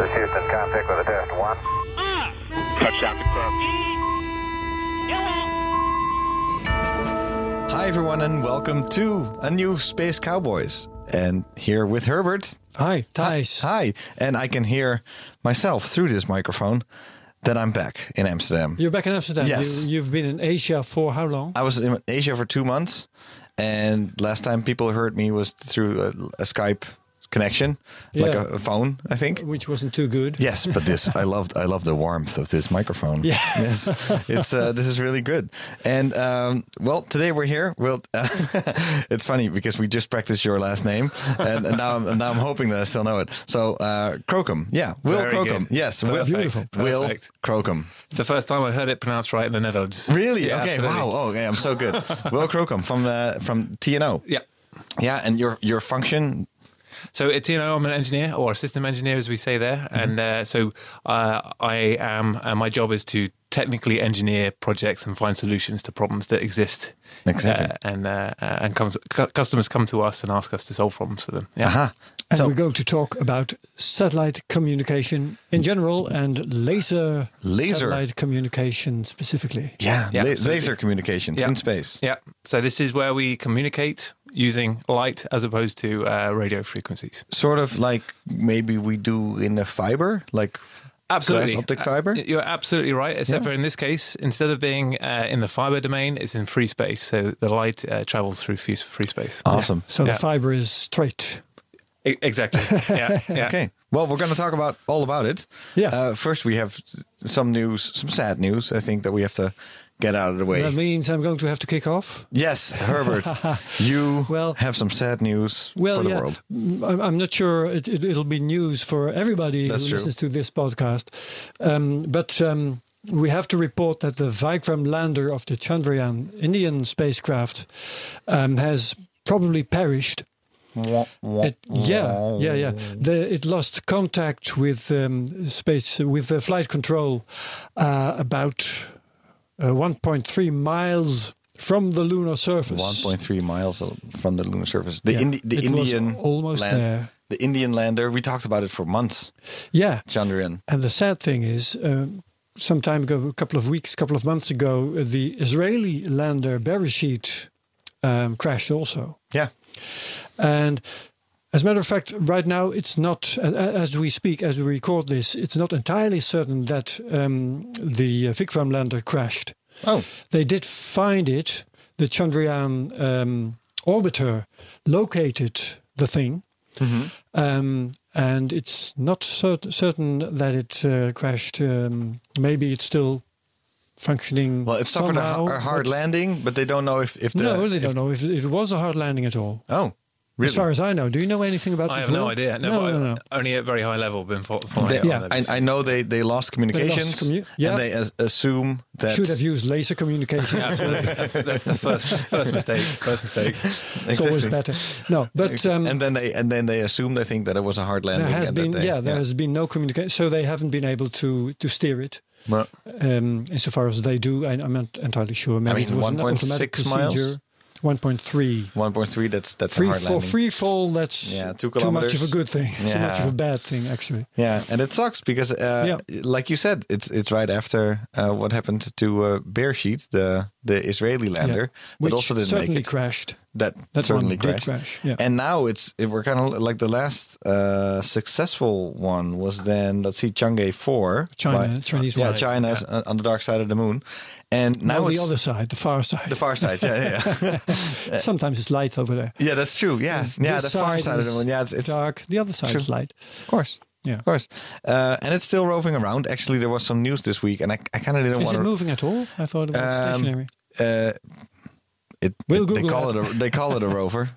This Houston, contact with a test one. Touchdown confirmed. Hi, everyone, and welcome to a new Space Cowboys. And here with Herbert. Hi, Thijs. Hi. And I can hear myself through this microphone that I'm back in Amsterdam. You're back in Amsterdam. Yes. You, you've been in Asia for how long? I was in Asia for two months, and last time people heard me was through a, a Skype connection, like a, a phone, I think. Which wasn't too good. Yes, but this I loved. I love the warmth of this microphone. Yeah. yes, it's uh, this is really good. And um, well, today we're here. Well, it's funny because we just practiced your last name, and, and now I'm and now I'm hoping that I still know it. So uh, Crocum, yeah, Will Very Crocum, good. yes, Will, Perfect. Will Perfect. Crocum. It's the first time I heard it pronounced right in the Netherlands. Really? Yeah, okay. absolutely. Wow. Oh, okay. I'm so good. Will Crocum from uh, from TNO. Yeah. Yeah, and your your function. So at TNO, I'm an engineer or a system engineer, as we say there. And uh, so uh, I am, uh, my job is to technically engineer projects and find solutions to problems that exist. Exactly. Uh, and uh, uh, and come, cu- customers come to us and ask us to solve problems for them. Yeah. Aha. And So we're going to talk about satellite communication in general and laser, Laser. satellite communication specifically. yeah, Yeah, la- laser communications Yeah. in space. Yeah. So this is where we communicate using light as opposed to uh, radio frequencies. sort of like maybe we do in a fiber, like Absolutely. glass optic fiber. Uh, You're absolutely right. Except Yeah. for in this case, instead of being uh, in the fiber domain, it's in free space. So the light uh, travels through free, free space. awesome. So Yeah. the fiber is straight. Exactly. yeah. yeah. Okay. Well, we're going to talk about all about it. Yeah. Uh, first, we have some news, some sad news. I think that we have to get out of the way. That means I'm going to have to kick off. yes, Herbert, you Well- have some sad news Well, for the yeah, world. I'm, I'm not sure it, it, it'll be news for everybody That's who true. listens to this podcast. Um, but um, we have to report that the Vikram lander of the Chandrayaan Indian spacecraft um, has probably perished. It, yeah, yeah, yeah. The, it lost contact with um, space with the flight control uh, about 1.3 miles from the lunar surface. 1.3 miles from the lunar surface. The, Yeah, Indi- the Indian almost land- there. The Indian lander. We talked about it for months. Yeah, Chandrayaan. and the sad thing is, um, some time ago, a couple of weeks, a couple of months ago, uh, the Israeli lander Bereshit um, crashed also. Yeah. And as a matter of fact, right now it's not, as we speak, as we record this, it's not entirely certain that um, the uh, Vikram lander crashed. Oh. They did find it. The Chandrayaan um, orbiter located the thing. Um, and it's not cer- certain that it uh, crashed. Um, maybe it's still functioning. Well, it suffered a, somehow, a hard landing, but they don't know if if the no, they if- don't know if it was a hard landing at all. Oh, really? As far as I know, do you know anything about? I the have no idea. No, no, but no, no. only at very high level been fo- following They- it Yeah. I, I know they, they lost communications, commu- yeah. and they as, assume that Should have used laser communication. Yeah, absolutely. That's, that's the first first mistake. First mistake. It's always better. No, but um, and then they and then they assume they think that it was a hard landing. there has and been they- yeah, there has been no communication, so they haven't been able to to steer it. Well, Um, insofar as they do, I, I'm not entirely sure. Maybe mean, it was an 1.6 automatic miles? Procedure. 1.3. 1.3. That's that's Free a hard for landing. free fall, that's Yeah, two too much of a good thing. Too much of a bad thing, actually. Yeah, and it sucks because, uh, Yeah. like you said, it's it's right after uh, what happened to uh, Bereshit, the the Israeli lander, Yeah. that Which also didn't certainly make it. crashed. that That certainly crashed. crash, yeah. And now it's it, we're kind of like the last uh, successful one was then let's see Chang'e four, China, Chinese yeah, one. China's on- on the dark side of the moon, and now Now the other side, the far side. the far side. Yeah, yeah, yeah. Sometimes it's light over there. yeah. That's true. Yeah, yeah. This The far side of the is moon. Yeah, it's, it's dark. The other side is True. light. of course. Yeah. Of course, uh, and it's still roving around. Actually, there was some news this week, and I, I kind of didn't Is want it to. moving at all? I thought it was Um, stationary. Uh, it, We'll it- they call that. it a they call it a rover.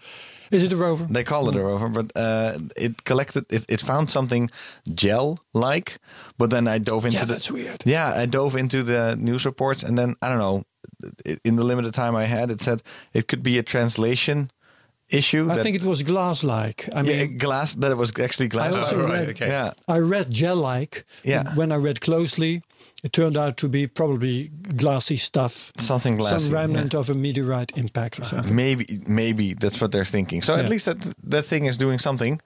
Is it a rover? They call it a rover, but uh, it collected. It, it found something gel-like, but then I dove into Yeah, the. that's weird. Yeah, I dove into the news reports, and then I don't know. In the limited time I had, it said it could be a translation issue. I think it was glass-like. I mean, yeah, glass. That it was actually glass. I also right, read, okay. Yeah, I read gel-like. Yeah. When I read closely, it turned out to be probably glassy stuff. something glassy. Some yeah. remnant of a meteorite impact or uh, something. Maybe, maybe that's what they're thinking. So at least that that thing is doing something,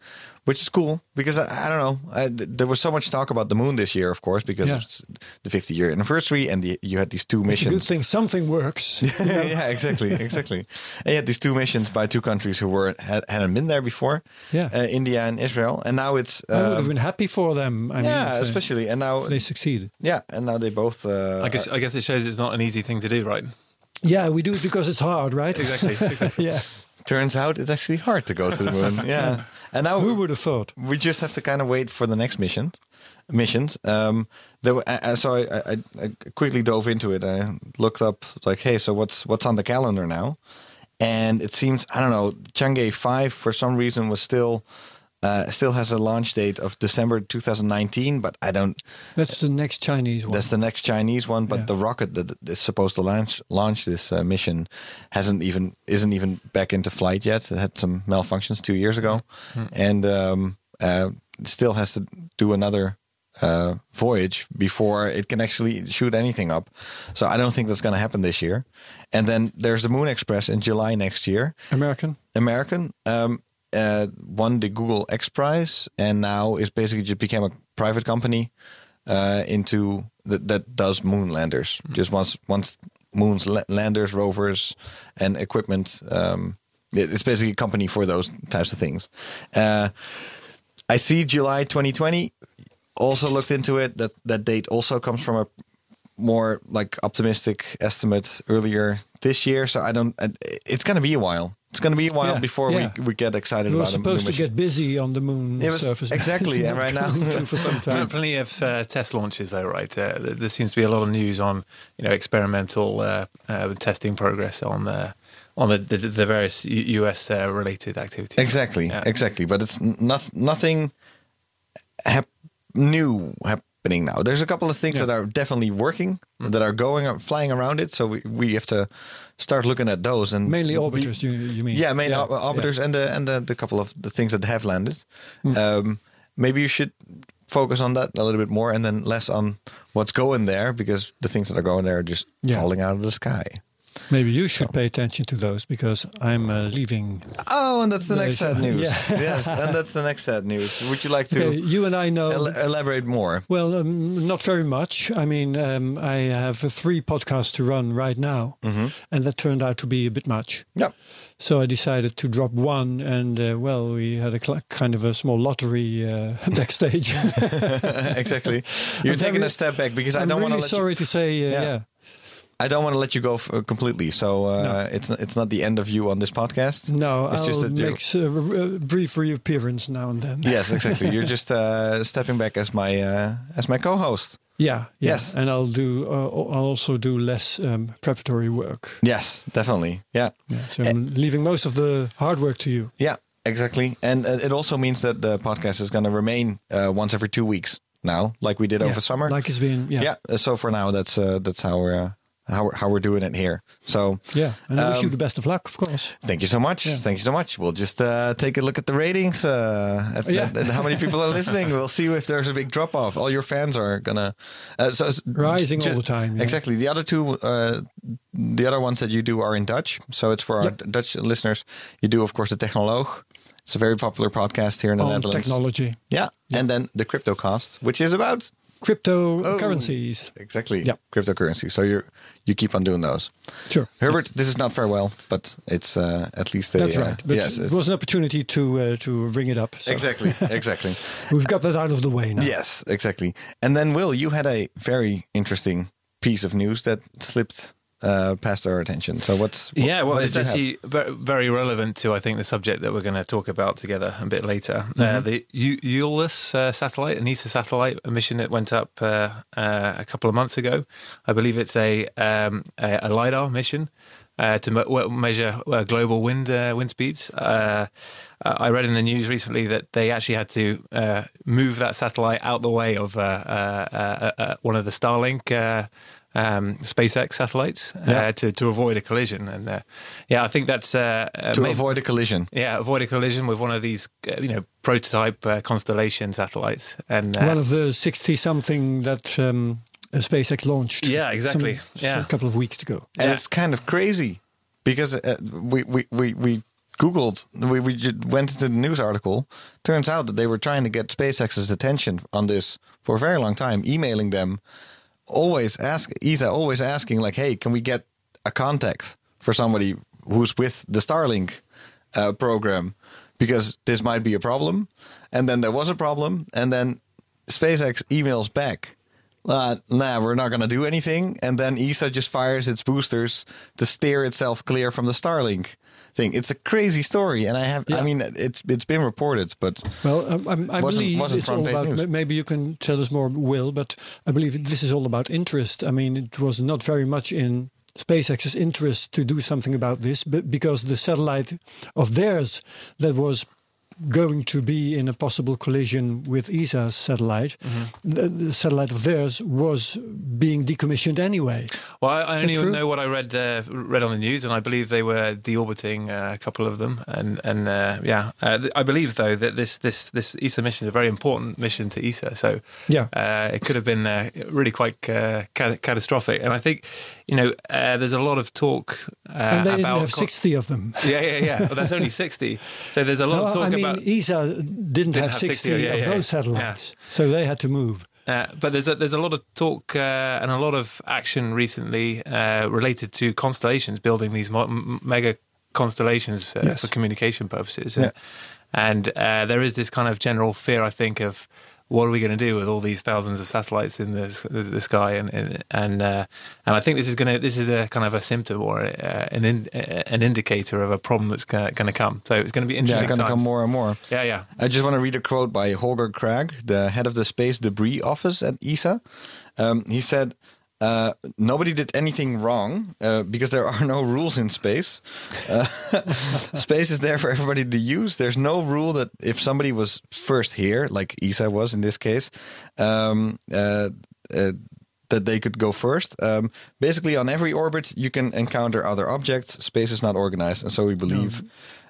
which is cool. Because I, I don't know, I, th- there was so much talk about the moon this year, of course, because Yeah. it's the 50 year anniversary, and the, you had these two It's a missions. good thing something works. you know? yeah, exactly, exactly. And you had these two missions by two countries who were had, hadn't been there before. Yeah. uh, India and Israel, and now it's I would have um, been happy for them. I mean, yeah, if they- especially and now if they succeeded. yeah, and now they both. Uh, I guess I guess it shows it's not an easy thing to do, right? Yeah, we do it because it's hard, right? Exactly. exactly. yeah. Turns out it's actually hard to go to the moon. yeah, and now Who would have thought? we just have to kind of wait for the next mission missions um there were, uh, so I, I i quickly dove into it i looked up like hey so what's what's on the calendar now and it seems i don't know chang'e 5 for some reason was still uh, still has a launch date of December 2019, but I don't. That's the next Chinese one. That's the next Chinese one, but Yeah. the rocket that is supposed to launch launch this uh, mission hasn't even isn't even back into flight yet. It had some malfunctions two years ago, and um, uh, still has to do another uh, voyage before it can actually shoot anything up. So I don't think that's going to happen this year. And then there's the Moon Express in July next year. American. American. Um, uh, won the Google X Prize and now is basically just became a private company uh, into that that does moon landers. Just wants wants moons la- landers, rovers, and equipment. Um, it- it's basically a company for those types of things. Uh, I see July 2020. Also looked into it. That that date also comes from a more like optimistic estimate earlier this year. So I don't. It's going to be a while. It's going to be a while Yeah, before yeah. we we get excited We were about a new supposed to get busy on the moon was- surface. exactly, and right now- for some time. Plenty of uh, test launches, though, right? Uh, there seems to be a lot of news on, you know, experimental uh, uh, testing progress on uh, on the, the, the various US uh, related activities. Exactly, Yeah. exactly. But it's n- not, nothing hap- new happening now. There's a couple of things that are definitely working, Mm. that are going, flying around it. So we, we have to start looking at those and Mainly be- orbiters, you, you mean? Yeah, main Yeah, or- orbiters and the and the, the couple of the things that have landed. Mm. Um, maybe you should focus on that a little bit more, and then less on what's going there, because the things that are going there are just Yeah. falling out of the sky. Maybe you should pay attention to those because I'm uh, leaving. Oh, and that's the next sad news. yeah. yes, and that's the next sad news. Would you like to Okay, you and I know. el- elaborate more? Well, um, not very much. I mean, um, I have three podcasts to run right now, Mm-hmm. and that turned out to be a bit much. Yeah. So I decided to drop one, and uh, well, we had a kind of a small lottery uh, backstage. exactly. You're I'm taking a step back because I I'm don't want to sorry to say, uh, Yeah. yeah. I don't want to let you go f- uh, completely. So uh, No. it's not, it's not the end of you on this podcast. No, It's I'll just that make a a brief reappearance now and then. Yes, exactly. You're just uh, stepping back as my uh, as my co-host. Yeah, yeah. Yes. and I'll do. Uh, I'll also do less um, preparatory work. Yes, definitely. Yeah, Yeah, so I'm leaving most of the hard work to you. yeah, exactly. And uh, it also means that the podcast is going to remain uh, once every two weeks now, like we did over summer. like it's been. Yeah, yeah. uh, So for now, that's uh, that's how we're uh, how we're, how we're doing it here. So yeah. And I wish you Um, the best of luck, of course. Thank you so much. Yeah. Thank you so much. We'll just uh, take a look at the ratings. Uh, at, Yeah. at- at how many people are listening. We'll see if there's a big drop off. All your fans are gonna uh, so Rising all the time, yeah. Exactly. The other two, uh, the other ones that you do are in Dutch. So it's for our Yep. Dutch listeners. You do, of course, the Technoloog. It's a very popular podcast here in the On Netherlands. technology, Yeah. and then the CryptoCast, which is about cryptocurrencies. exactly Yeah. cryptocurrency. So you you keep on doing those. Sure. Herbert, this is not very well, but it's uh, at least a, That's uh, right. But yes, it was an opportunity to uh, to ring it up. So Exactly, exactly. We've got that out of the way now. yes, exactly. And then, Will, you had a very interesting piece of news that slipped uh, past our attention. So, what's what- Yeah, well, what it's did you have? actually ver- very relevant to, I think, the subject that we're going to talk about together a bit later. Uh, the U- Aeolus uh, satellite, an ESA satellite, a mission that went up uh, uh, a couple of months ago. I believe it's a, um, a, a LiDAR mission. uh, to me- measure uh, global wind uh, wind speeds. Uh, I read in the news recently that they actually had to uh, move that satellite out the way of one of the Starlink. Um, SpaceX satellites Yeah. to to avoid a collision, and yeah, I think that's uh, to maybe- avoid a collision. yeah, avoid a collision with one of these, uh, you know, prototype uh, constellation satellites. And uh, One of the 60 something that um, uh, SpaceX launched. Yeah, exactly. some- Yeah. A couple of weeks ago. and Yeah. it's kind of crazy because uh, we, we we we googled we we went into the news article turns out that they were trying to get SpaceX's attention on this for a very long time emailing them always ask ESA always asking like hey can we get a contact for somebody who's with the Starlink uh, program? Because this might be a problem. And then there was a problem. And then SpaceX emails back uh, nah, we're not going to do anything. And then ESA just fires its boosters to steer itself clear from the Starlink thing. It's a crazy story, and I have, I Yeah. mean, it's it's been reported, but Well, um, I'm- I, Wasn't- believe wasn't it's all about. news. Maybe you can tell us more, Will. But I believe this is all about interest. I mean, it was not very much in SpaceX's interest to do something about this, but because the satellite of theirs that was going to be in a possible collision with ESA's satellite, Mm-hmm. the, the satellite of theirs was being decommissioned anyway. well, I, I only true? know what I read uh, read on the news, and I believe they were deorbiting uh, a couple of them. And and uh, yeah, uh, th- I believe though that this this this ESA mission is a very important mission to ESA. So Yeah. uh, it could have been uh, really quite uh, ca- catastrophic. And I think you know uh, there's a lot of talk uh, and they didn't about have 60 of them. Yeah, yeah, yeah. Well, that's only sixty. So there's a lot No, of talk I mean, about. ESA didn't, have have 60, 60, yeah, of yeah, those yeah. satellites, so they had to move. Uh, but there's a, there's a lot of talk uh, and a lot of action recently uh, related to constellations, building these mo- mega constellations uh, Yes. for communication purposes. Yeah. And uh, there is this kind of general fear, I think, of what are we going to do with all these thousands of satellites in the, the sky? And and and, uh, and I think this is going to this is a kind of a symptom or uh, an in, uh, an indicator of a problem that's going to come. So it's going to be yeah, interesting. going to come more and more. Yeah, yeah. I just want to read a quote by Holger Krag, the head of the Space Debris Office at ESA. Um, he said, uh, Nobody did anything wrong uh, because there are no rules in space. Uh, space is there for everybody to use. There's no rule that if somebody was first here, like ESA was in this case, um, uh, uh, that they could go first. Um, basically, on every orbit, you can encounter other objects. Space is not organized, and so we believe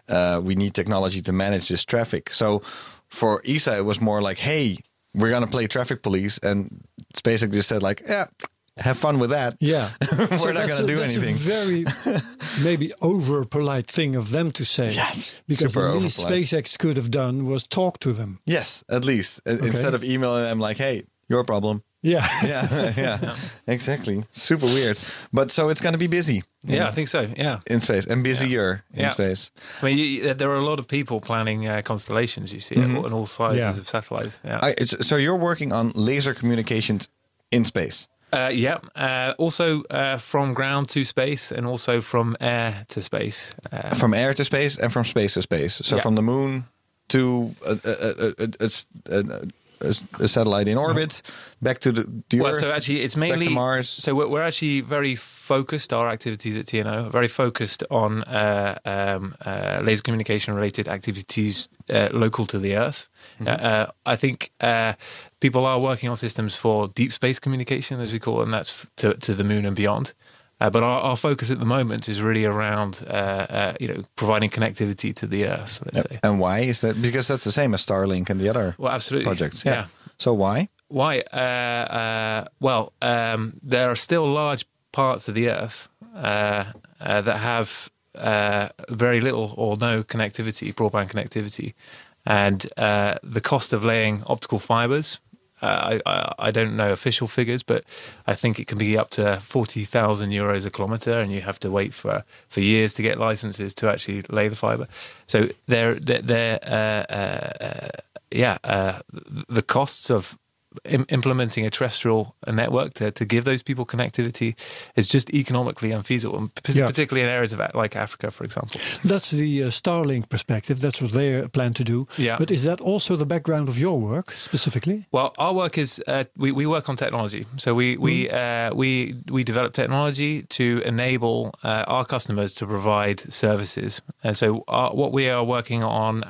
uh, we need technology to manage this traffic. So for ESA, it was more like, "Hey, we're gonna play traffic police," and SpaceX just said, "Like, yeah." Have fun with that. Yeah, We're not gonna do that's anything. A very maybe over polite thing of them to say. Yeah, because super the least. SpaceX could have done was talk to them. Yes, at least Uh, instead of emailing them like, "Hey, your problem." Yeah, Yeah, yeah, exactly. Super weird. But so it's going to be busy. in- Yeah, I think so. Yeah. in space and busier in Yeah. space. I mean, you, there are a lot of people planning uh, constellations. You see, and all sizes Yeah. of satellites. Yeah, I, it's, so you're working on laser communications in space. Uh, yeah. Uh, also uh, from ground to space, and also from air to space. Uh, from air to space and from space to space. So Yeah. from the moon to a, a, a, a, satellite in orbit, back to the, the well, Earth. so actually, it's back mainly to Mars. So we're, we're actually very focused. Our activities at TNO are very focused on uh, um, uh, laser communication related activities uh, local to the Earth. Uh, uh, I think uh, people are working on systems for deep space communication, as we call it, and that's to, to the moon and beyond. Uh, but our, our focus at the moment is really around, uh, uh, you know, providing connectivity to the Earth. Let's say. And why is that? Because that's the same as Starlink and the other Well, absolutely. projects. yeah. So why? Why? Uh, uh, well, um, there are still large parts of the Earth uh, uh, that have uh, very little or no connectivity, broadband connectivity, and uh, the cost of laying optical fibers. Uh, I, I don't know official figures, but I think it can be up to forty thousand euros a kilometre, and you have to wait for, for years to get licenses to actually lay the fibre. So they're, they're uh, uh, uh, yeah, uh, the costs of im- implementing a terrestrial network to, to give those people connectivity is just economically unfeasible, and p- Yeah. particularly in areas of like Africa, for example. That's the uh, Starlink perspective. That's what they plan to do. Yeah. But is that also the background of your work specifically? Well, our work is uh, we, we work on technology. So we we uh, we we develop technology to enable uh, our customers to provide services. And so our, what we are working on.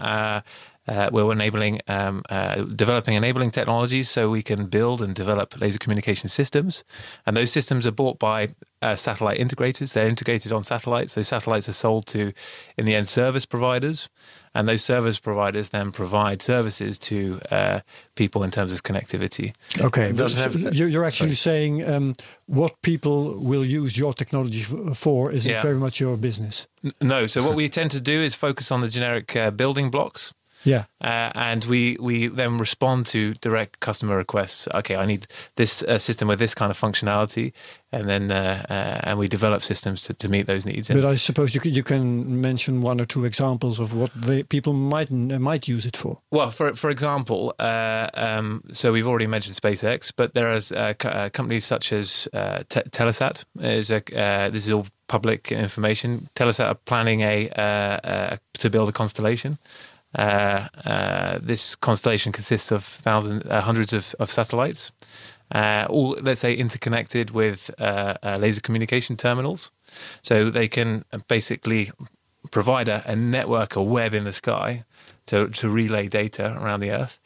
Uh, we're enabling, um, uh, developing enabling technologies so we can build and develop laser communication systems. And those systems are bought by uh, satellite integrators. They're integrated on satellites. Those satellites are sold to, in the end, service providers. And those service providers then provide services to uh, people in terms of connectivity. Okay. So have- you- you're actually saying um, what people will use your technology for isn't Yeah. very much your business. No, so what we tend to do is focus on the generic uh, building blocks. Yeah. Uh, and we, we then respond to direct customer requests. Okay, I need this uh, system with this kind of functionality, and then uh, uh, and we develop systems to, to meet those needs. But I suppose you can, you can mention one or two examples of what they, people might might use it for. Well, for for example, uh, um, so we've already mentioned SpaceX, but there is uh, co- uh, companies such as uh, Te- Telesat. Is a, uh, this is all public information. Telesat are planning a to build a constellation. Uh, uh, this constellation consists of thousands, uh, hundreds of, of satellites, all let's say interconnected with laser communication terminals, so they can basically provide a, a network, a web in the sky to, to relay data around the Earth.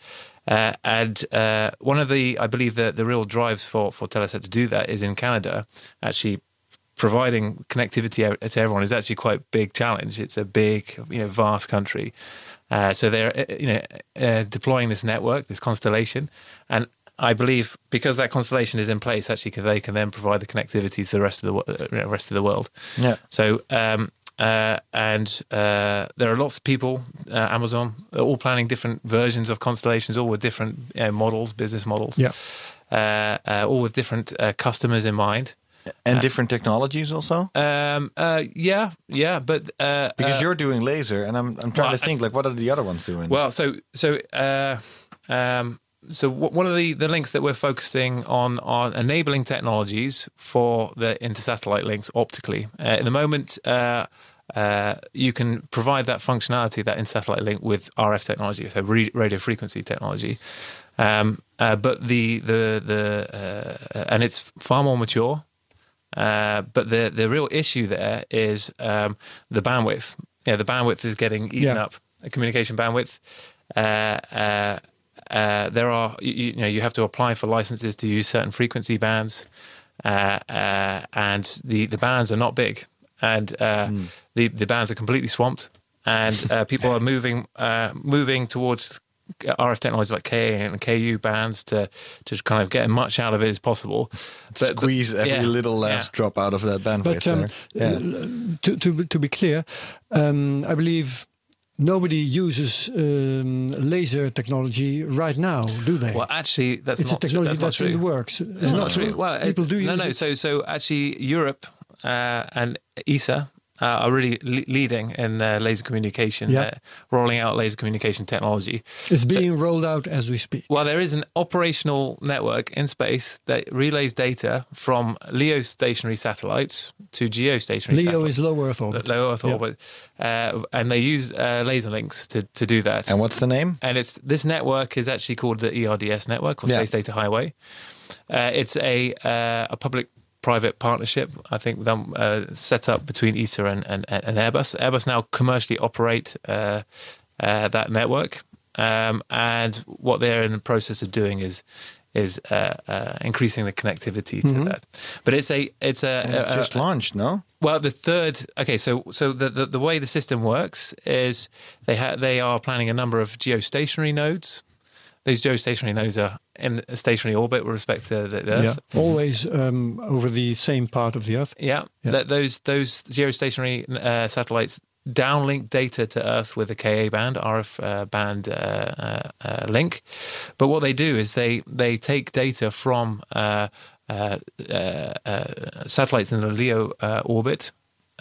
Uh, and uh, one of the, I believe, the, the real drives for, for Telesat to do that is in Canada, actually providing connectivity to everyone is actually quite a big challenge. It's a big, you know, vast country. Uh, so they're, uh, you know, uh, deploying this network, this constellation, and I believe because that constellation is in place, actually, they can then provide the connectivity to the rest of the uh, rest of the world. Yeah. So, um, uh, and uh, there are lots of people, uh, Amazon, all planning different versions of constellations, all with different uh, models, business models, Yeah. uh, uh, all with different uh, customers in mind. And different technologies also? Um, uh, yeah, yeah, but uh, Because uh, you're doing laser, and I'm, I'm trying well, to think, like, what are the other ones doing? Well, so so uh, um, so one of the, the links that we're focusing on are enabling technologies for the intersatellite links optically. Uh, at the moment, uh, uh, you can provide that functionality, that intersatellite link, with RF technology, so radio frequency technology. Um, uh, but the the the uh, and it's far more mature. Uh, but the the real issue there is um, the bandwidth. Yeah, the bandwidth is getting eaten Yeah. up. The communication bandwidth. Uh, uh, uh, there are you, you know you have to apply for licenses to use certain frequency bands, uh, uh, and the the bands are not big, and uh, the the bands are completely swamped, and uh, people are moving uh, moving towards RF technologies like K and KU bands to to kind of get as much out of it as possible. But- but- Squeeze every yeah, little last yeah. drop out of that bandwidth But um. Yeah. to, to, to be clear, um, I believe nobody uses um, laser technology right now, do they? Well, actually, that's it's not a technology true. That's, that's, not in true. the works. It's not true. Well, people it- do no, use no. it. So, so actually, Europe uh, and ESA uh, are really le- leading in uh, laser communication, Yeah. uh, rolling out laser communication technology. it's being rolled out as we speak. Well, there is an operational network in space that relays data from LEO stationary satellites to geostationary Leo satellites. is low Earth orbit. low Earth Yeah. orbit, uh, and they use uh, laser links to, to do that. And what's the name? and it's this network is actually called the EDRS network or Yeah. Space Data Highway. Uh, it's a uh, a public private partnership. I think them uh, set up between ESA and, and, and Airbus. Airbus now commercially operate uh, uh, that network, um, and what they're in the process of doing is is uh, uh, increasing the connectivity to that. But it's a it's a, a- just a- launched, no? well, the third. Okay, so so the the, the way the system works is they ha- they are planning a number of geostationary nodes. These geostationary nodes are in a stationary orbit with respect to the, the Earth. Yeah, always um, over the same part of the Earth. Yeah, Yeah. That those those geostationary uh, satellites downlink data to Earth with a Ka band, RF uh, band uh, uh, uh, link. But what they do is they they take data from uh, uh, uh, uh, satellites in the LEO uh, orbit.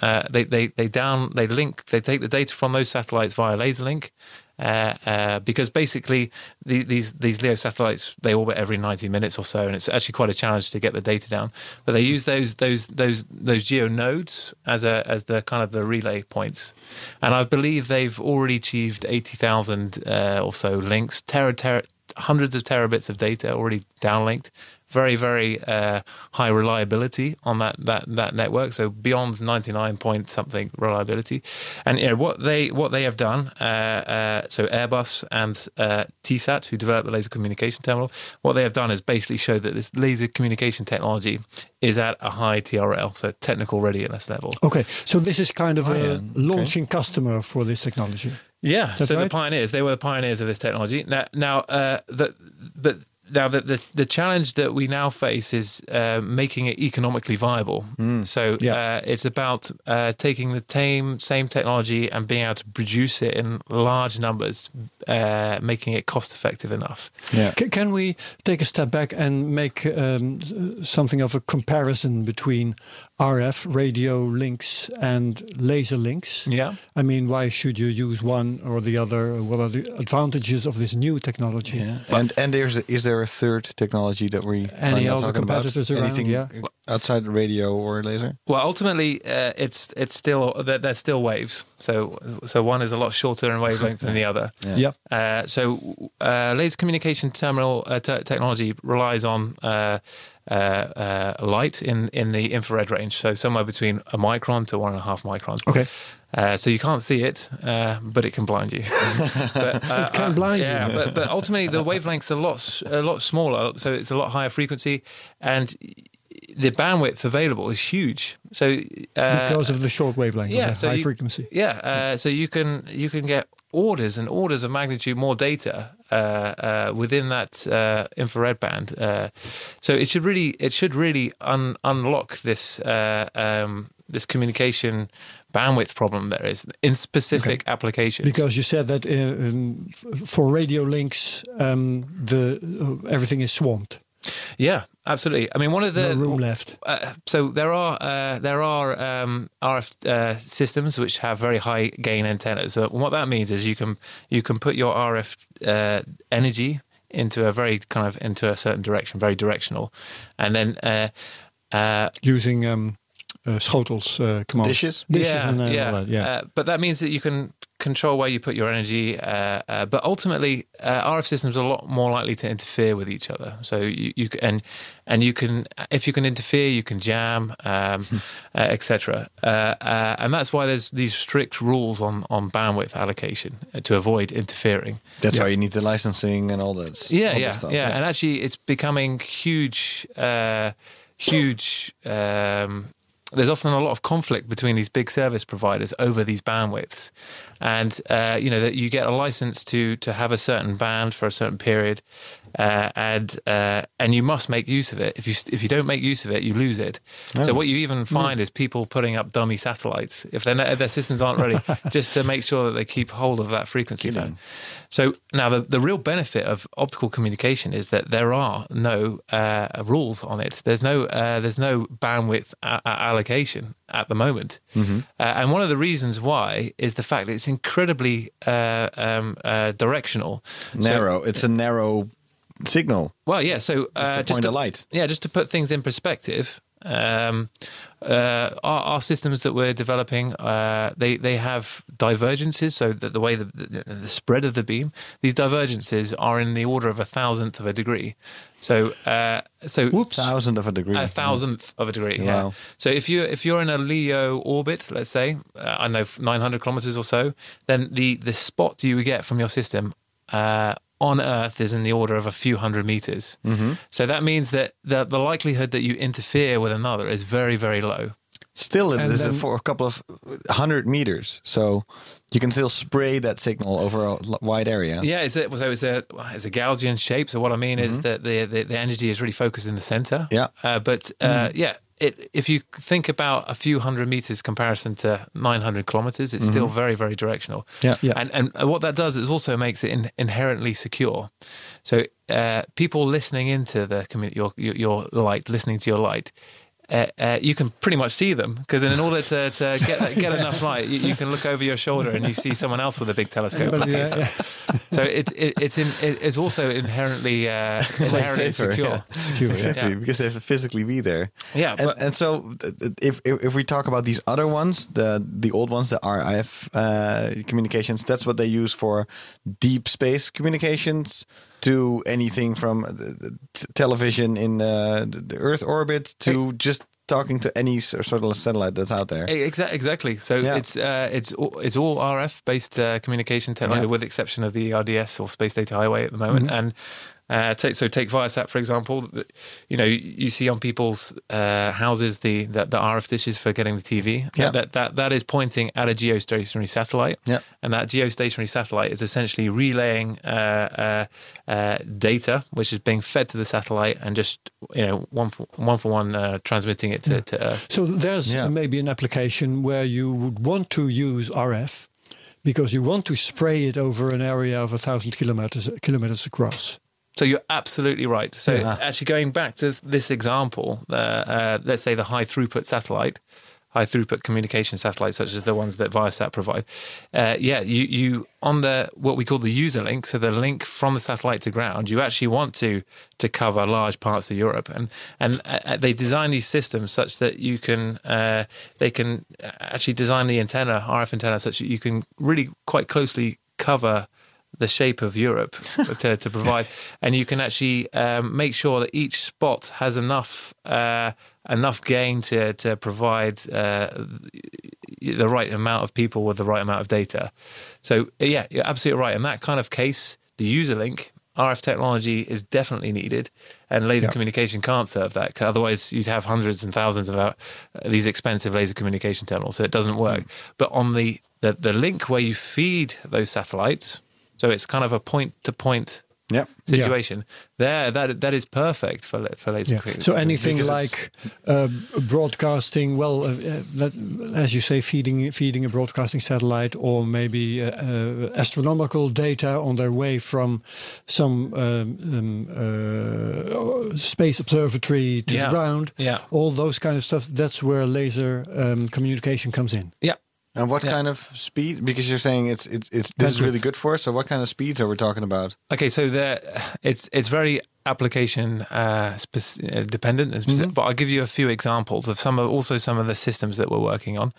Uh, they, they they down they link they take the data from those satellites via laser link, Uh, uh, because basically the, these these LEO satellites they orbit every 90 minutes or so, and it's actually quite a challenge to get the data down. But they use those those those those geo nodes as a as the kind of the relay points, and I believe they've already achieved 80,000 uh, or so links, tera, tera, hundreds of terabits of data already downlinked. Very very uh, high reliability on that that that network. So beyond 99 point something reliability, and you know what they what they have done. Uh, uh, so Airbus and uh, Tesat, who developed the laser communication terminal, what they have done is basically show that this laser communication technology is at a high TRL, so technical readiness level. Okay, so this is kind of Oh, a yeah. Okay. launching customer for this technology. Yeah, so right? the pioneers, they were the pioneers of this technology. Now, now, uh, the, but now the, the the challenge that we now face is uh, making it economically viable. So Yeah. uh, it's about uh, taking the same same technology and being able to produce it in large numbers, uh, making it cost effective enough. Yeah. Ca- Can we take a step back and make um, something of a comparison between RF radio links and laser links? Yeah. I mean, why should you use one or the other? What are the advantages of this new technology? Yeah. And and there's is there a third technology that we are Any not other talking about? competitors around? Anything Yeah. Outside the radio or laser? Well, ultimately, uh, it's it's still they're, they're still waves. So so one is a lot shorter in wavelength than the other. Yeah. Uh, so uh, laser communication terminal uh, te- technology relies on uh, uh, uh, light in, in the infrared range, so somewhere between a micron to one and a half microns. Okay. Uh, so you can't see it, uh, but it can blind you. but, uh, It can blind you. yeah, but, but ultimately the wavelength's a lot s- a lot smaller, so it's a lot higher frequency, and the bandwidth available is huge. So uh, Because of the short wavelength, yeah, so high you- frequency. yeah, uh, so you can you can get orders and orders of magnitude more data uh, uh, within that uh, infrared band. Uh, so it should really it should really un- unlock this uh, um, this communication bandwidth problem there is in specific applications. Because you said that uh, um, f- for radio links, um, the uh, everything is swamped. Yeah, absolutely. I mean, one of the no room left. Uh, so there are uh, there are um, RF uh, systems which have very high gain antennas. So what that means is you can you can put your RF uh, energy into a very kind of into a certain direction, very directional, and then. Uh, uh, Using um, uh, schotels uh, command. Dishes? Dishes yeah, and uh, yeah. all that, yeah. Uh, but that means that you can control where you put your energy. Uh, uh, but ultimately, uh, RF systems are a lot more likely to interfere with each other. So you, you and and you can if you can interfere, you can jam, um, uh, etc. Uh, uh, and that's why there's these strict rules on on bandwidth allocation uh, to avoid interfering. That's Yeah. why you need the licensing and all that. Yeah, all yeah, that stuff. yeah, And actually, it's becoming huge, uh, huge. Um, there's often a lot of conflict between these big service providers over these bandwidths, and uh, you know that you get a license to to have a certain band for a certain period, uh, and uh, and you must make use of it. If you if you don't make use of it, you lose it. So what you even find is people putting up dummy satellites if their their systems aren't ready, just to make sure that they keep hold of that frequency band. So now the, the real benefit of optical communication is that there are no uh, rules on it. There's no uh, there's no bandwidth a- a- allocation at the moment, uh, and one of the reasons why is the fact that it's incredibly uh, um, uh, directional. So- Narrow. it's a narrow signal. well, yeah. So uh, the point to, of light. Yeah, just to put things in perspective, um, uh, our, our systems that we're developing, uh, they they have divergences. So that the way the, the, the spread of the beam, these divergences are in the order of a thousandth of a degree. So uh, so Thousand of a degree. a thousandth of a degree. Yeah. Wow. So if you if you're in a LEO orbit, let's say, uh, I know 900 kilometers or so, then the the spot you get from your system uh, on Earth is in the order of a few hundred meters. Mm-hmm. So that means that the, the likelihood that you interfere with another is very very low. Still, it And is then- for a couple of hundred meters, so you can still spray that signal over a wide area. Yeah, it's a, so it's a it's a Gaussian shape. So what I mean is that the, the the energy is really focused in the center. Mm-hmm. Yeah. Uh, but uh, yeah. It, if you think about a few hundred meters comparison to 900 kilometers, it's still very, very directional. Mm-hmm. Yeah. Yeah. And, and what that does is also makes it in, inherently secure. So uh, people listening into the your, your your light, listening to your light, uh, uh, you can pretty much see them because in order to, to get get enough light, you, you, can look over your shoulder and you see someone else with a big telescope. yeah, yeah. So it, it, it's in, it, it's also inherently uh, inherently safer, secure. yeah. Secure. Exactly, Yeah. because they have to physically be there. Yeah, and, but- and so if, if if we talk about these other ones, the the old ones, the RF uh, communications, that's what they use for deep space communications to anything from the- the television in uh, the the Earth orbit to just talking to any sort of satellite that's out there. Exactly. Exactly. So Yeah. it's uh, it's all, it's all RF based uh, communication technology, Yeah. with the exception of the RDS or Space Data Highway at the moment. And uh, take so take Viasat for example. You know, you, you see on people's uh, houses the, the the RF dishes for getting the TV. Yeah. That that that is pointing at a geostationary satellite. Yeah. And that geostationary satellite is essentially relaying uh, uh, uh, data, which is being fed to the satellite, and just you know one for one for one uh, transmitting it to, to Earth. So there's Yeah. maybe an application where you would want to use RF because you want to spray it over an area of a thousand kilometers kilometers across. So you're absolutely right. So Yeah. actually, going back to this example, uh, uh, let's say the high throughput satellite, high throughput communication satellites, such as the ones that Viasat provide. Uh, yeah, you you on the what we call the user link, so the link from the satellite to ground. You actually want to to cover large parts of Europe, and and uh, they design these systems such that you can uh, they can actually design the antenna RF antenna such that you can really quite closely cover the shape of Europe to, to provide, and you can actually um, make sure that each spot has enough uh, enough gain to to provide uh, the right amount of people with the right amount of data. So yeah, you're absolutely right. In that kind of case, the user link. RF technology is definitely needed, and laser Yeah. communication can't serve that. 'cause Otherwise, you'd have hundreds and thousands of uh, these expensive laser communication terminals, so it doesn't work. But on the, the the link where you feed those satellites, so it's kind of a point to point Yeah. situation. There, that that is perfect for for laser. Yeah. communication. So anything like uh, broadcasting, well, uh, let, as you say, feeding feeding a broadcasting satellite, or maybe uh, uh, astronomical data on their way from some um, um, uh, space observatory to Yeah. the ground. Yeah. all those kind of stuff. That's where laser um, communication comes in. yeah. And what Yeah. kind of speed? Because you're saying it's it's it's this is really good for us. So what kind of speeds are we talking about? Okay, so there, it's it's very application uh, spec- uh, dependent, specific, but I'll give you a few examples of some of also some of the systems that we're working on.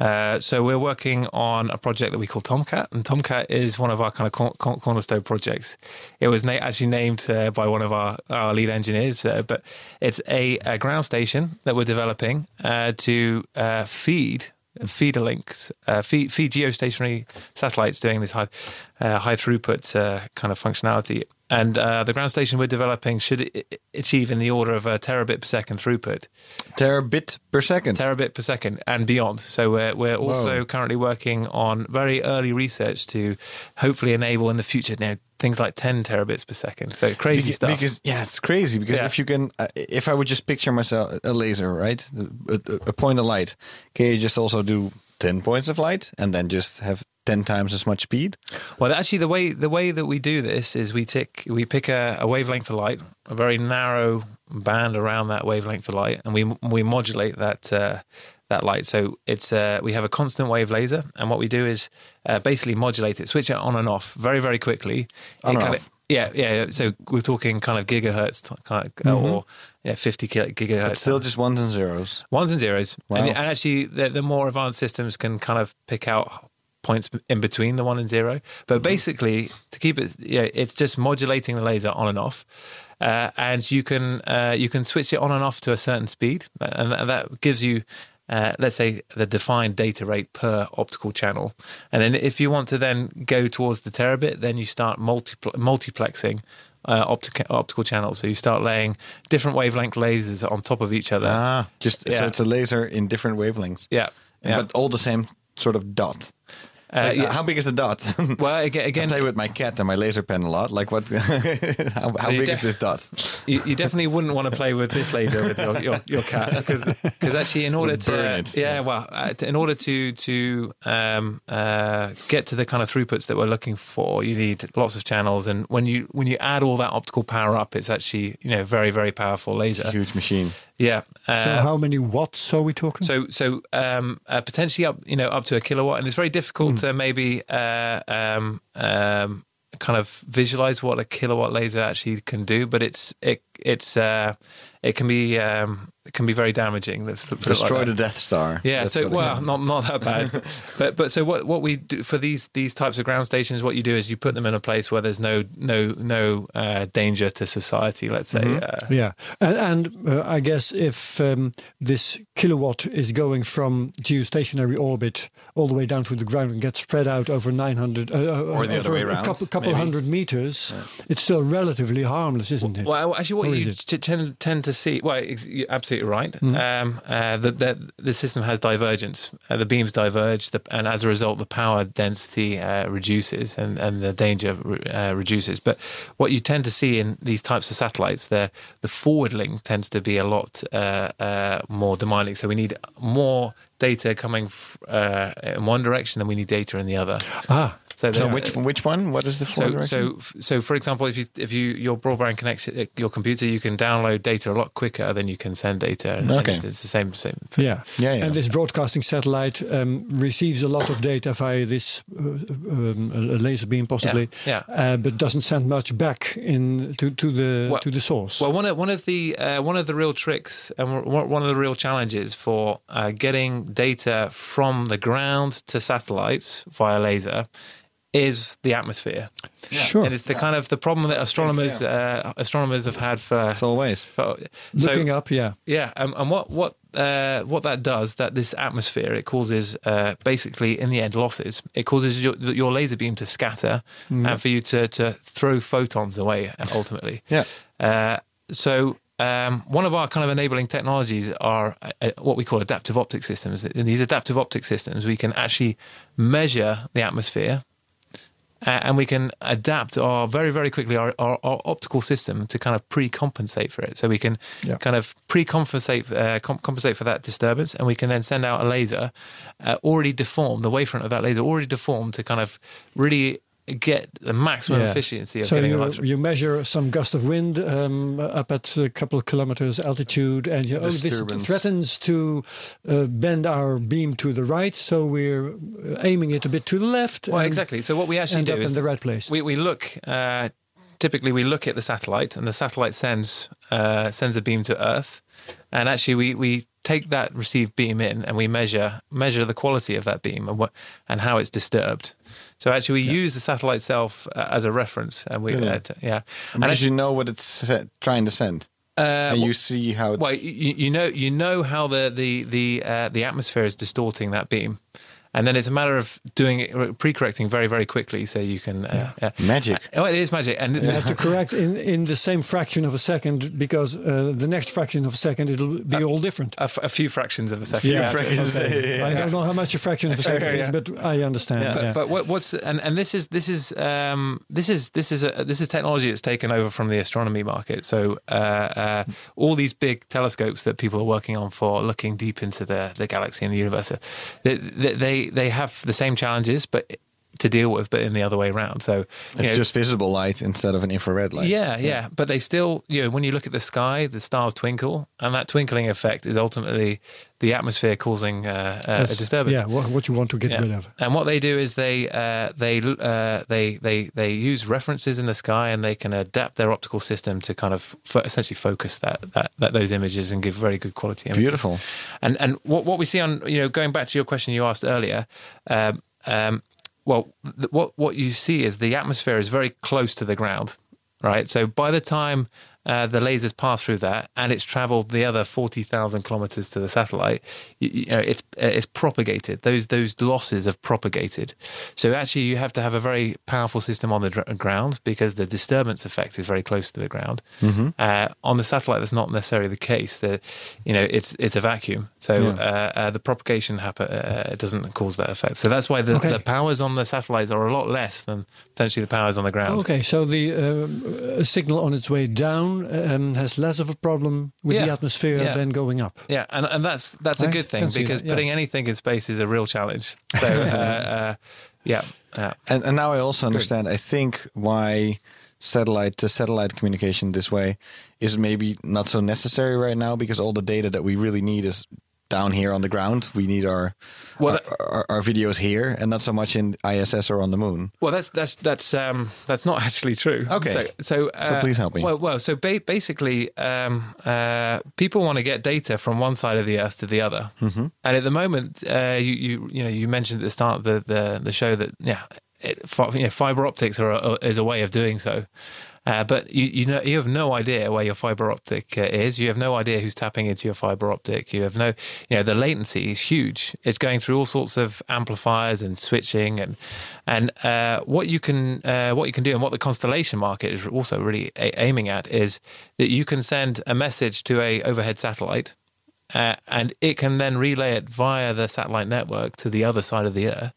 Uh, so we're working on a project that we call Tomcat, and Tomcat is one of our kind of cor- cor- cornerstone projects. It was na- actually named uh, by one of our, our lead engineers, uh, but it's a, a ground station that we're developing uh, to uh, feed feeder links, uh, feed, feed geostationary satellites doing this high, uh, high throughput uh, kind of functionality. And uh, the ground station we're developing should achieve in the order of a terabit per second throughput, Terabit per second. terabit per second and beyond. So we're, we're also Whoa. currently working on very early research to hopefully enable in the future you know, things like 10 terabits per second. So crazy because, stuff. Because yeah, it's crazy. Because Yeah. if you can, uh, if I would just picture myself a laser, right, a, a, point of light, can you just also do ten points of light and then just have ten times as much speed? Well, actually, the way the way that we do this is we tick we pick a, a wavelength of light, a very narrow band around that wavelength of light, and we we modulate that uh, that light. So it's uh, we have a constant wave laser, and what we do is uh, basically modulate it, switch it on and off very very quickly. On and kind off. of- yeah, yeah. So we're talking kind of gigahertz, kind of, or yeah, fifty gigahertz. It's still just ones and zeros. Ones and zeros. Wow. And, and actually, the, the more advanced systems can kind of pick out points in between the one and zero. But basically, to keep it, you know, it's just modulating the laser on and off. Uh, and you can uh, you can switch it on and off to a certain speed, and that, that gives you, uh, let's say, the defined data rate per optical channel. And then if you want to then go towards the terabit, then you start multipl- multiplexing uh, optic- optical channels. So you start laying different wavelength lasers on top of each other. Ah, just so it's a laser in different wavelengths, yeah, And- yeah. but all the same sort of dot. Like, yeah. How big is the dot? Well, again, I play with my cat and my laser pen a lot. Like what? how how big is this dot? you, you definitely wouldn't want to play with this laser with your, your, your cat because actually in order to yeah well uh, in order to to um, uh, get to the kind of throughputs that we're looking for you need lots of channels and when you when you add all that optical power up it's actually you know very very powerful laser Huge machine. Yeah uh, So how many watts are we talking? so, so um, uh, potentially up, you know, up to a kilowatt, and it's very difficult to maybe uh, um, um, kind of visualize what a kilowatt laser actually can do. But it's it it's uh, it can be it can be very damaging. Let's put it like Destroy the Death Star. Yeah, That's so what it- well, not not that bad, but but so what what we do for these these types of ground stations, what you do is you put them in a place where there's no no no uh, danger to society. Let's say, uh, Yeah, and, and uh, I guess if um, this kilowatt is going from geostationary orbit all the way down to the ground and gets spread out over 900 uh, Or the other over way a around, couple, couple hundred meters, it's still relatively harmless, isn't it? Well, actually, what Or you it? t- tend, tend to see, well, ex- you're absolutely right. Mm-hmm. Um, uh, the, the, the system has divergence. Uh, the beams diverge, the, and as a result, the power density uh, reduces and, and the danger re- uh, reduces. But what you tend to see in these types of satellites, the, the forward link tends to be a lot uh, uh, more demanding. So we need more data coming f- uh, in one direction than we need data in the other. ah, So, So the- which which one? What is the so, so, so, for example, if you if you your broadband connects uh, your computer, you can download data a lot quicker than you can send data. And, and Okay. it's, it's the same same. thing. yeah. Yeah, yeah. And this broadcasting satellite um, receives a lot of data via this uh, um, a a laser beam, possibly, yeah. Uh, but doesn't send much back in to, to the Well- to the source. Well, one of one of the uh, one of the real tricks and one one of the real challenges for uh, getting data from the ground to satellites via laser is the atmosphere. Sure. And it's the kind of the problem that astronomers uh, astronomers have had for. As always. for so- Looking up, yeah. Yeah, um, and what what uh, what that does, that this atmosphere, it causes uh, basically in the end losses. It causes your your laser beam to scatter and for you to to throw photons away ultimately. Yeah. Uh, so. Um, one of our kind of enabling technologies are uh, uh, what we call adaptive optic systems. In these adaptive optic systems, we can actually measure the atmosphere and we can adapt our very very quickly our, our, our optical system to kind of pre-compensate for it so we can Yeah. kind of pre-compensate uh, com- compensate for that disturbance and we can then send out a laser uh, already deformed the wavefront of that laser already deformed to kind of really get the maximum Yeah. efficiency of So getting you, the light through. you measure some gust of wind um, up at a couple of kilometers altitude, and you, oh, this Disturbance. threatens to uh, bend our beam to the right, so we're uh, aiming it a bit to the left. well and exactly so what we actually End do up is in the right place. we, we look uh, typically we look at the satellite and the satellite sends uh, sends a beam to earth and actually we, we take that received beam in and we measure measure the quality of that beam and what and how it's disturbed so actually we use the satellite itself uh, as a reference and we Really? uh, t- yeah and Because you know what it's trying to send, uh, and you see how it's. well, you, you know, you know how the the the uh, the atmosphere is distorting that beam, and then it's a matter of doing it pre-correcting very very quickly so you can. Uh, yeah. Magic. Oh, it is magic, and You have to correct in, in the same fraction of a second because uh, the next fraction of a second it'll be all different. a, f- a few fractions of a second. Yeah, fractions, okay. yeah, yeah, I don't know how much a fraction of a second Yeah. is, but I understand. Yeah. But, yeah. but what, what's and, and this is this is um, this is this is a, this is technology that's taken over from the astronomy market. So uh, uh, all these big telescopes that people are working on for looking deep into the, the galaxy and the universe, uh, they, they have the same challenges, but to deal with, but in the other way around. So you it's know, just visible light instead of an infrared light. yeah, yeah, but they still, you know, when you look at the sky, the stars twinkle, and that twinkling effect is ultimately the atmosphere causing uh, uh, a disturbance. Yeah, what, what you want to get Yeah. rid of. And what they do is they uh, they uh, they they they use references in the sky, and they can adapt their optical system to kind of fo- essentially focus that, that that those images and give very good quality. Images. Beautiful. And and what what we see on you know going back to your question you asked earlier, um, um, well, th- what what you see is the atmosphere is very close to the ground, right? So by the time uh, the lasers pass through that, and it's travelled the other forty thousand kilometers to the satellite. You, you know, it's uh, it's propagated. Those those losses have propagated. So actually, you have to have a very powerful system on the dr- ground because the disturbance effect is very close to the ground. Mm-hmm. Uh, on the satellite, that's not necessarily the case. The, you know, it's it's a vacuum, so Yeah. uh, uh, the propagation happen uh, doesn't cause that effect. So that's why the, Okay. the powers on the satellites are a lot less than potentially the powers on the ground. Okay, so the um, uh, signal on its way down um, has less of a problem with the atmosphere Yeah. than going up. Yeah, and and that's that's I a good thing because that, yeah. putting anything in space is a real challenge. So uh, uh, yeah, yeah. And, and now I also understand. I think why satellite to satellite communication this way is maybe not so necessary right now because all the data that we really need is down here on the ground. We need our Well, our, our, our videos here, and not so much in ISS or on the moon. Well, that's that's that's um, that's not actually true. Okay. So so, uh, please help me. Well, well so ba- basically, um, uh, people want to get data from one side of the Earth to the other, mm-hmm. and at the moment, uh, you you you know you mentioned at the start of the the, the show that yeah, it, you know, fiber optics are a, is a way of doing so. Uh, but you you know you have no idea where your fiber optic uh, is. You have no idea who's tapping into your fiber optic. You have no, you know, the latency is huge. It's going through all sorts of amplifiers and switching, and and uh, what you can uh, what you can do, and what the constellation market is also really a- aiming at is that you can send a message to a overhead satellite. Uh, and it can then relay it via the satellite network to the other side of the earth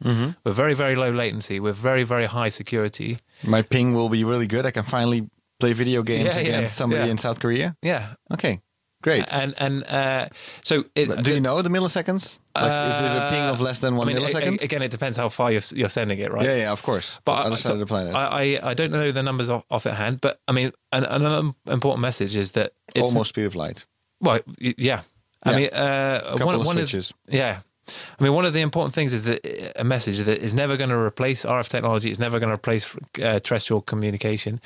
with very, very low latency, with very, very high security. My ping will be really good. I can finally play video games Yeah, yeah, against somebody yeah. in South Korea. Yeah, Okay, great. and and uh, so it, do you know the milliseconds? Like, is it a ping of less than one I mean, millisecond? again, it depends how far you're, you're sending it, right? yeah, yeah, of course. But other I, side so of the planet. I, I, I don't know the numbers off, off at hand, but I mean, an, another important message is that it's Almost speed of light. well, yeah. I Yeah. mean, uh, Couple one, of one switches. Is, yeah. I mean, one of the important things is that a message that is never going to replace RF technology. It's never going to replace uh, terrestrial communication.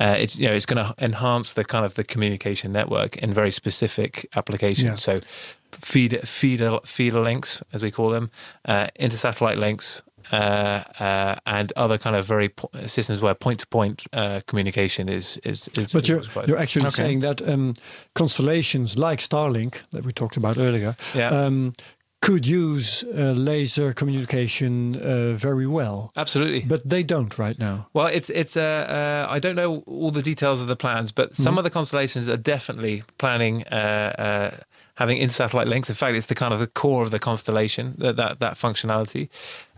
Uh, it's you know it's going to enhance the kind of the communication network in very specific applications. Yeah. So, feeder feeder feeder links, as we call them, uh, intersatellite links. Uh, uh, and other kind of very po- systems where point-to-point uh, communication is is. is But is you're, you're actually Okay. saying that um, constellations like Starlink, that we talked about earlier, Yeah. um, could use uh, laser communication uh, very well. absolutely. But they don't right now. Well, it's it's. Uh, uh, I don't know all the details of the plans, but some of the constellations are definitely planning uh, uh, having in-satellite links. In fact, it's the kind of the core of the constellation that that, that functionality,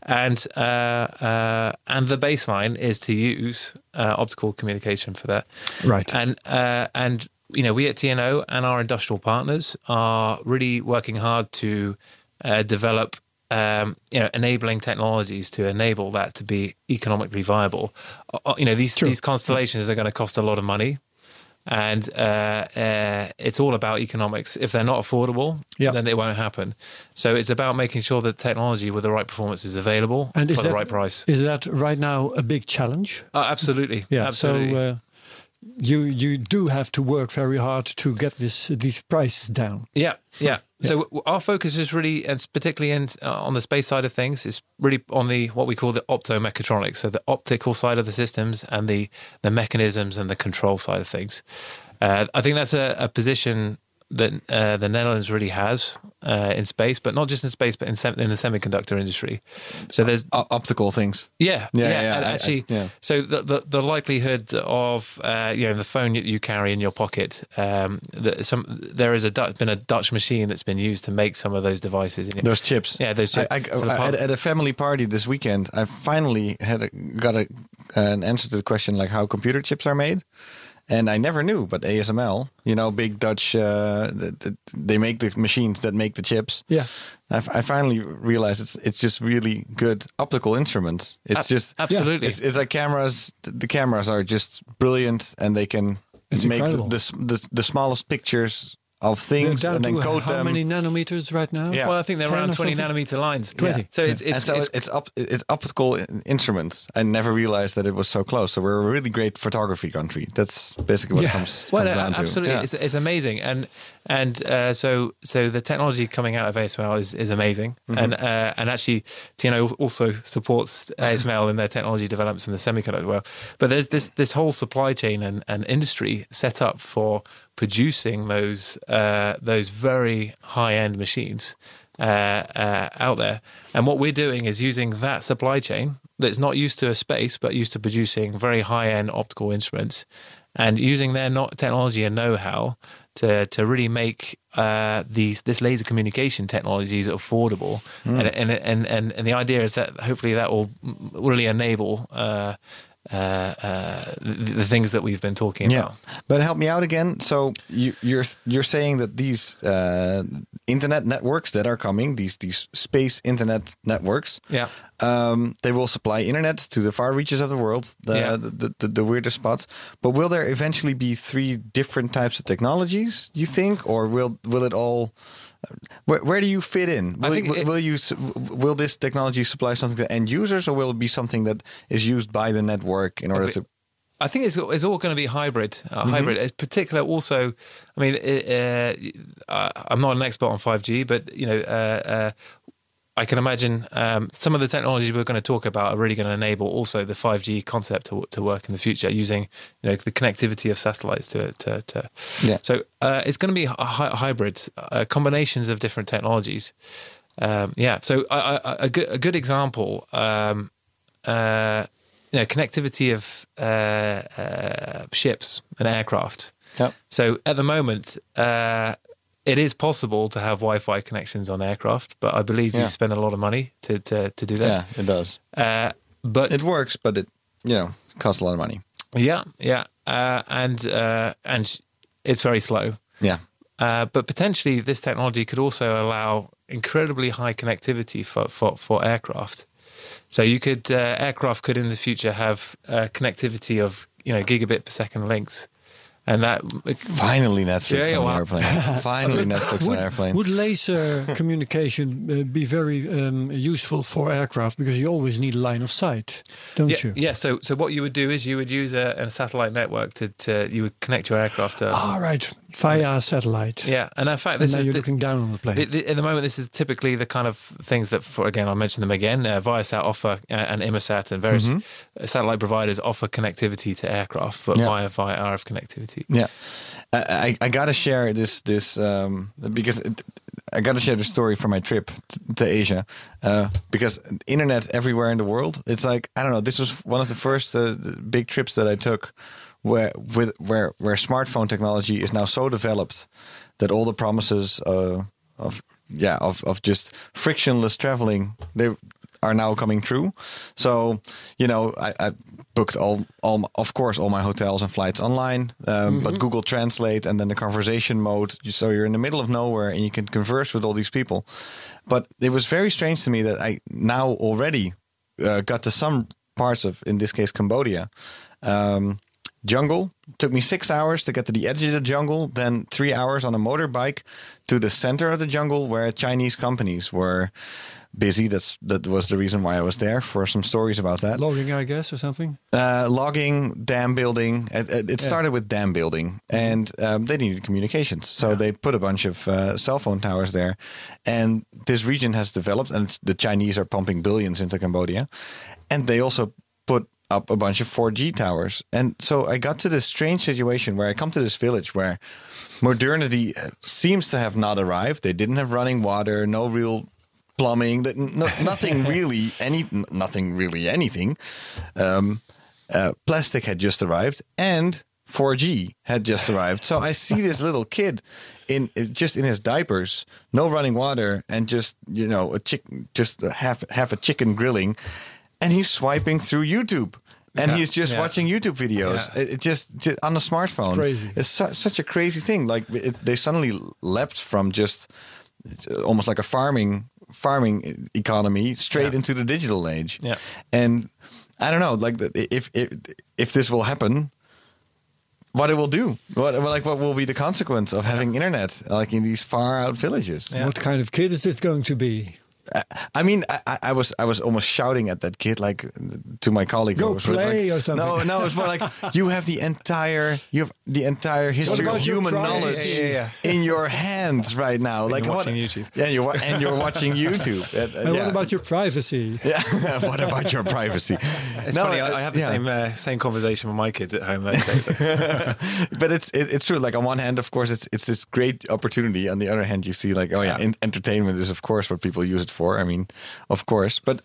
and uh, uh, and the baseline is to use uh, optical communication for that. Right. And uh, and you know, we at TNO and our industrial partners are really working hard to uh, develop. Um, you know, enabling technologies to enable that to be economically viable. Uh, You know, these Sure. these constellations are going to cost a lot of money, and uh, uh, it's all about economics. If they're not affordable, Yeah. then it won't happen. So it's about making sure that technology with the right performance is available And is for the that- right price. Is that right now a big challenge? Oh, absolutely, Yeah. absolutely. So uh, you you do have to work very hard to get this these prices down. Yeah, yeah. So w- our focus is really, and particularly in uh, on the space side of things, is really on the what we call the optomechatronics, so the optical side of the systems and the the mechanisms and the control side of things. Uh, I think that's a, a position that uh, the Netherlands really has uh, in space, but not just in space, but in, sem- in the semiconductor industry. So there's O- optical things. yeah, Yeah, yeah, yeah, and I- I- actually, yeah. so the, the the likelihood of uh, you know the phone that you carry in your pocket, um, the, some there is a Du- been a Dutch machine that's been used to make some of those devices. In Those chips. Yeah, those chips. I, So part- at, at a family party this weekend, I finally had a, got a, an answer to the question like how computer chips are made. And I never knew, but ASML, you know, big Dutch, uh, th- th- they make the machines that make the chips. Yeah. I, f- I finally realized it's it's just really good optical instruments. It's Ab- just absolutely. It's, it's like cameras. The cameras are just brilliant, and they can It's make the, the the the smallest pictures of things down and then to code how them. many nanometers right now? Yeah. Well, I think they're around 20 nanometer lines. 20. So it's it's, so it's, it's, up it's optical instruments. I never realized that it was so close. So we're a really great photography country. That's basically what Yeah. it comes, well, comes uh, down to. absolutely, Yeah. it's, it's amazing, and and uh, so so the technology coming out of ASML is, is amazing, Mm-hmm. and uh, and actually TNO also supports ASML in their technology developments in the semiconductor world. But there's this this whole supply chain and, and industry set up for producing those uh, those very high end machines uh, uh, out there. And what we're doing is using that supply chain that's not used to a space, but used to producing very high end optical instruments, and using their not technology and know how to to really make uh, these this laser communication technologies affordable. And, and and and and the idea is that hopefully that will really enable. Uh, uh, uh, the, the things that we've been talking Yeah, about. but help me out again. So you, you're you're saying that these uh, internet networks that are coming, these these space internet networks, Yeah. um, they will supply internet to the far reaches of the world, the, Yeah. the, the the weirdest spots. But will there eventually be three different types of technologies? You think, or will will it all? Where, where do you fit in? Will, think will, it- will you will this technology supply something to end users, or will it be something that is used by the network in order bit- to? I think it's it's all going to be hybrid. Uh, Mm-hmm. Hybrid, in particular. Also, I mean, uh, uh, I'm not an expert on 5G, but you know, uh, uh, I can imagine um, some of the technologies we're going to talk about are really going to enable also the 5G concept to, to work in the future using you know the connectivity of satellites to to. to Yeah. So uh, it's going to be a hy- hybrid uh, combinations of different technologies. Um, yeah. So I, I, a good a good example. Um, uh, you know, connectivity of uh, uh, ships and aircraft. Yeah. So at the moment, uh, it is possible to have Wi-Fi connections on aircraft, but I believe Yeah. you spend a lot of money to to, to do that. Yeah, it does. Uh, but It works, but it you know costs a lot of money. yeah, yeah, uh, and uh, and it's very slow. Yeah. Uh, but potentially, this technology could also allow incredibly high connectivity for, for, for aircraft. So you could uh, aircraft could in the future have uh, connectivity of you know gigabit per second links, and that Finally, Netflix Yeah, on well- an airplane. Finally, Netflix on an airplane. Would laser communication uh, be very um, useful for aircraft because you always need line of sight, don't yeah, you? yeah. So so what you would do is you would use a, a satellite network to, to you would connect your aircraft to All right, via satellite. yeah, and in fact And this now is you're the, looking down on the plane. The, the, at the moment, this is typically the kind of things that, for again, I'll mention them again. Uh, Viasat offer uh, and Inmarsat and various uh, satellite providers offer connectivity to aircraft, but Yeah. via via RF connectivity. Yeah, I, I, gotta share this this um, because it, I gotta share the story from my trip to Asia uh, because internet everywhere in the world. It's like I don't know. This was one of the first uh, big trips that I took where with where where smartphone technology is now so developed that all the promises uh, of yeah of of just frictionless traveling they are now coming true. So you know I. I booked all, all of course all my hotels and flights online um, but google translate and then the conversation mode. So you're in the middle of nowhere and you can converse with all these people. But it was very strange to me that i now already uh, got to some parts of in this case cambodia. Um, jungle took me six hours to get to the edge of the jungle then three hours on a motorbike to the center of the jungle where chinese companies were busy that's that was the reason why i was there for some stories about that Logging, I guess, or something. uh, logging, dam building. It, it, it started with dam building, and um, they needed communications, so they put a bunch of uh, cell phone towers there. And this region has developed, and the Chinese are pumping billions into Cambodia, and they also put up a bunch of 4G towers. And so I got to this strange situation where I come to this village where modernity uh, seems to have not arrived. They didn't have running water, no real plumbing, that no, nothing really any nothing really anything. Um, uh, plastic had just arrived and 4G had just arrived. So I see this little kid in just in his diapers, no running water, and just you know a chick, just a half half a chicken grilling, and he's swiping through YouTube. And Yeah, he's just yeah. watching YouTube videos. Yeah. It, it just, just on a smartphone. crazy. It's su- such a crazy thing. Like it, they suddenly leapt from just almost like a farming farming economy straight Yeah. into the digital age. Yeah. And I don't know, like if if if this will happen, what it will do. What well, like what will be the consequence of having internet like in these far out villages? Yeah. What kind of kid is it going to be? I mean, I, I- I was I was almost shouting at that kid, like to my colleague. Go was play like, or something. No, no, it's more like you have the entire you have the entire history of human knowledge Yeah, yeah, in your hands right now. like you're what- watching YouTube. Yeah, you're and you're watching YouTube. Uh, uh, And yeah. what about your privacy? Yeah. what about your privacy? It's No, funny. uh, I, I have the yeah. same uh, same conversation with my kids at home. They but it's it, it's true. Like on one hand, of course, it's it's this great opportunity. On the other hand, you see like, oh yeah, in, entertainment is of course what people use it for. I mean, of course, but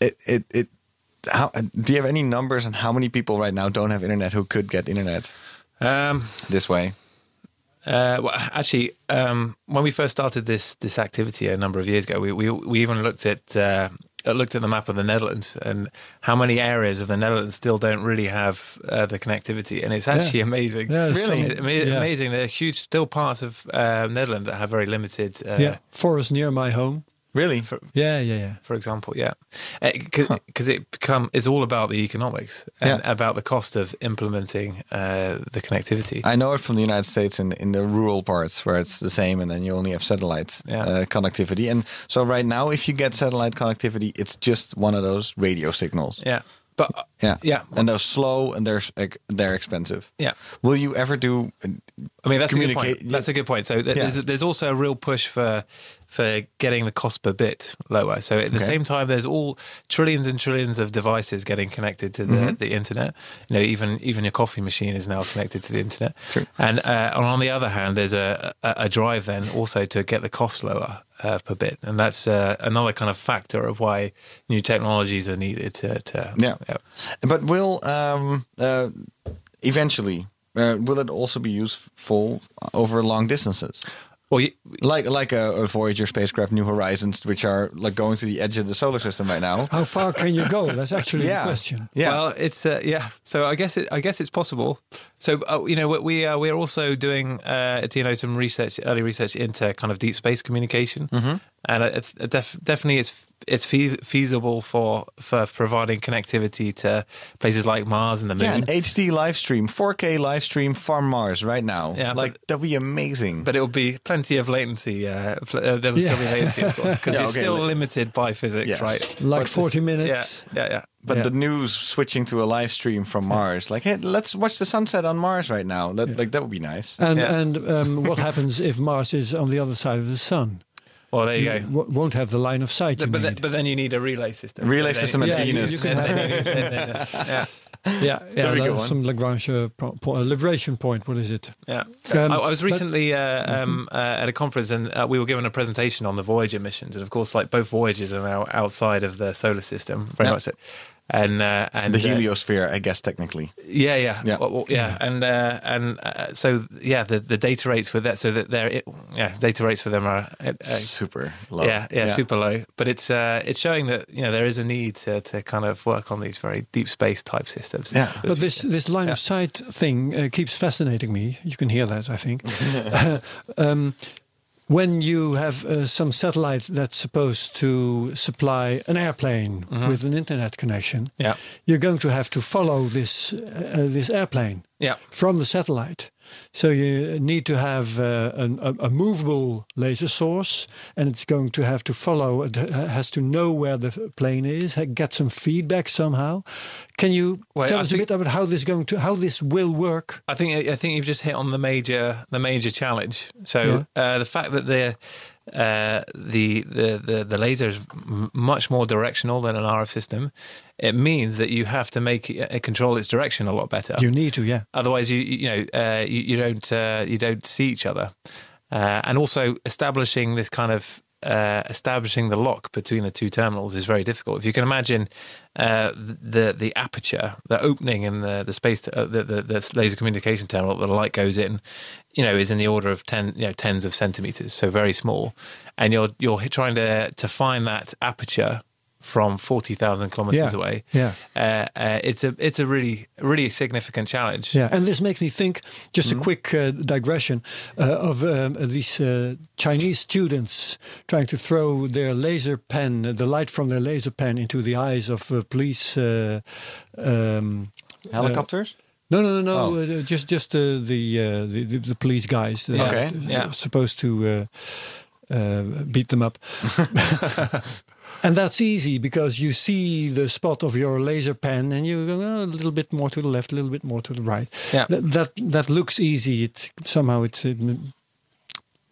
it it it. How do you have any numbers on how many people right now don't have internet who could get internet um, this way? Uh, well, actually, um, when we first started this this activity a number of years ago, we we, we even looked at uh, looked at the map of the Netherlands and how many areas of the Netherlands still don't really have uh, the connectivity, and it's actually amazing. Yeah, Really? some- yeah. amazing. There are huge still parts of uh, Netherlands that have very limited. Uh, yeah, forest near my home. Really? Yeah, yeah, yeah. For example, yeah, because it become it's all about the economics and Yeah. about the cost of implementing uh, the connectivity. I know it from the United States in in the rural parts where it's the same, and then you only have satellite Yeah. uh, connectivity. And so right now, if you get satellite connectivity, it's just one of those radio signals. yeah, but uh, Yeah, yeah, and they're slow and they're they're expensive. yeah. Will you ever do? I mean, that's a good point. That's a good point. So th- Yeah. there's, there's also a real push for for getting the cost per bit lower. So at the Okay. same time, there's all trillions and trillions of devices getting connected to the, Mm-hmm. the internet. You know, even even your coffee machine is now connected to the internet. True. And uh, and on the other hand, there's a, a, a drive then also to get the cost lower. Uh, per bit, and that's uh, another kind of factor of why new technologies are needed to. to Yeah. But will um, uh, eventually uh, will it also be useful over long distances? Well, you, Like like a, a Voyager spacecraft, New Horizons, which are like going to the edge of the solar system right now. How far can you go? That's actually Yeah. the question. Yeah. Well, it's uh, yeah. So I guess it, I guess it's possible. So uh, you know we- we uh, we are also doing uh, you know some research, early research into kind of deep space communication, and uh, it, it def- definitely it's it's fe- feasible for for providing connectivity to places like Mars and the Moon. yeah, an HD live stream, 4K live stream from Mars right now. Yeah, like but- that'd be amazing. but it will be plenty of latency. Uh, fl- uh, there will still be latency, of course, because Yeah, it's okay, still limited by physics, Yes. right? Like But 40 Yeah, minutes. yeah, yeah. yeah. But Yeah. the news switching to a live stream from Mars, like, hey, let's watch the sunset on Mars right now. That, Like that would be nice. And Yeah. and um, what happens if Mars is on the other side of the sun? Well, there you go. W- won't have the line of sight you But, then, need. but then you need a relay system. Relay So system and Yeah, Venus. you can have- you need- and then- yeah. yeah, yeah, we go that's some Lagrange uh, po- po- uh, libration point. What is it? Yeah, Um, I, I was but- recently uh, um, uh, at a conference and uh, we were given a presentation on the Voyager missions, and of course, like both Voyagers are now outside of the solar system, very Yeah. much so. And uh, and the uh, heliosphere, I guess, technically. yeah, yeah, Yeah. Well, well, yeah, and uh, and uh, so yeah, the, the data rates with that, so that they're yeah, data rates for them are uh, uh, Super low. yeah, yeah, super low. But it's uh, it's showing that you know there is a need to, to kind of work on these very deep space type systems. Yeah. But this this line of sight thing uh, keeps fascinating me. You can hear that, I think. Uh, um, when you have uh, some satellite that's supposed to supply an airplane with an internet connection, Yeah. you're going to have to follow this uh, this airplane Yeah. from the satellite. So you need to have uh, an, a, a movable laser source, and it's going to have to follow. It has to know where the plane is, get some feedback somehow. Can you Well, tell I us a bit about how this going to how this will work? I think I think you've just hit on the major the major challenge. So Yeah. uh, the fact that the uh, the, the the the laser is m- much more directional than an RF system, it means that you have to make it, uh, control its direction a lot better. You need to, yeah. Otherwise, you you know uh, you, you don't uh, you don't see each other, uh, and also establishing this kind of uh, establishing the lock between the two terminals is very difficult. If you can imagine uh, the the aperture, the opening in the the space, uh, the, the the laser communication terminal that the light goes in, you know, is in the order of ten you know tens of centimeters, so very small, and you're you're trying to to find that aperture from forty thousand kilometers Yeah. away. Yeah. Uh, uh, it's a it's a really really significant challenge. Yeah, and this makes me think. Just Mm-hmm. a quick uh, digression uh, of um, these uh, Chinese students trying to throw their laser pen, the light from their laser pen, into the eyes of uh, police. Uh, um, Helicopters? No, no, no, no. Oh. Uh, just, just uh, the, uh, the the the police guys. that Okay. are Yeah. supposed to uh, uh, beat them up. and that's easy because you see the spot of your laser pen, and you go "Oh, a little bit more to the left, a little bit more to the right. Yeah. That that, that looks easy. It somehow it, it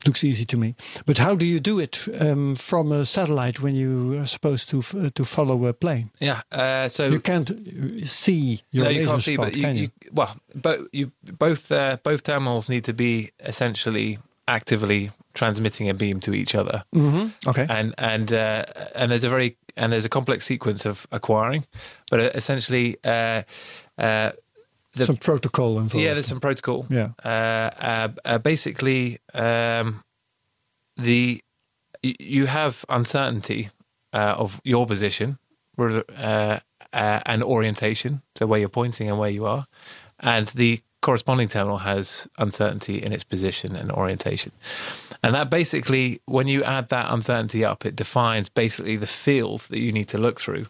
looks easy to me. But how do you do it um, from a satellite when you are supposed to f- to follow a plane? Yeah. Uh, so You can't see your no, laser you can't see, spot, but you, can you? you well, but you both uh, both terminals need to be essentially actively transmitting a beam to each other, Mhm. Okay. and and uh, and there's a very and there's a complex sequence of acquiring, but uh, essentially. Uh, uh, the- Some protocol involved. yeah, there's some protocol. Yeah. Uh, uh, uh, basically, um, the you have uncertainty uh, of your position uh, uh, and orientation, so where you're pointing and where you are, and the corresponding terminal has uncertainty in its position and orientation. And that basically, when you add that uncertainty up, it defines basically the field that you need to look through.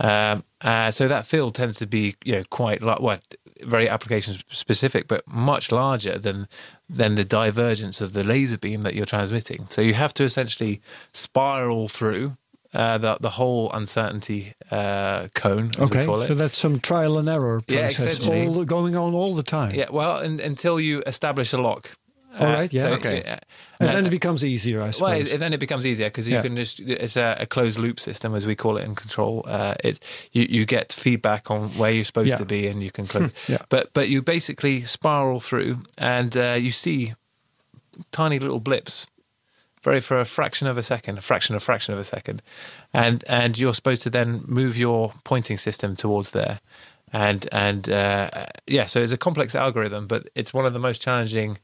Um, uh, so that field tends to be, you know, quite like well, very application specific, but much larger than than the divergence of the laser beam that you're transmitting. So you have to essentially spiral through uh, the the whole uncertainty uh, cone, as Okay, we call it. so that's some trial and error Yeah, process essentially. all going on all the time. yeah, well, un until you establish a lock. Uh, All right, yeah. Okay. yeah, And uh, then it becomes easier, I well, suppose. it, then it becomes easier because you Yeah. can just it's a, a closed loop system as we call it in control. Uh, it you you get feedback on where you're supposed Yeah. to be and you can close. Yeah. But but you basically spiral through and uh, you see tiny little blips, very for a fraction of a second, a fraction of a fraction of a second, and and you're supposed to then move your pointing system towards there. And and uh, yeah, so it's a complex algorithm, but it's one of the most challenging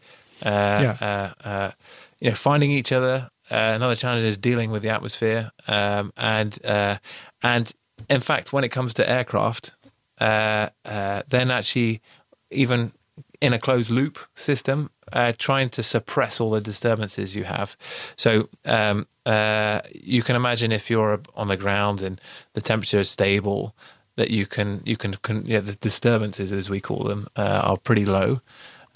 uh, Yeah. uh, uh, you know, finding each other. Uh, another challenge is dealing with the atmosphere, um, and uh, and in fact, when it comes to aircraft, uh, uh, then actually even in a closed loop system, uh, trying to suppress all the disturbances you have. So um, uh, you can imagine if you're on the ground and the temperature is stable, that you can you can, can yeah, the disturbances as we call them uh, are pretty low.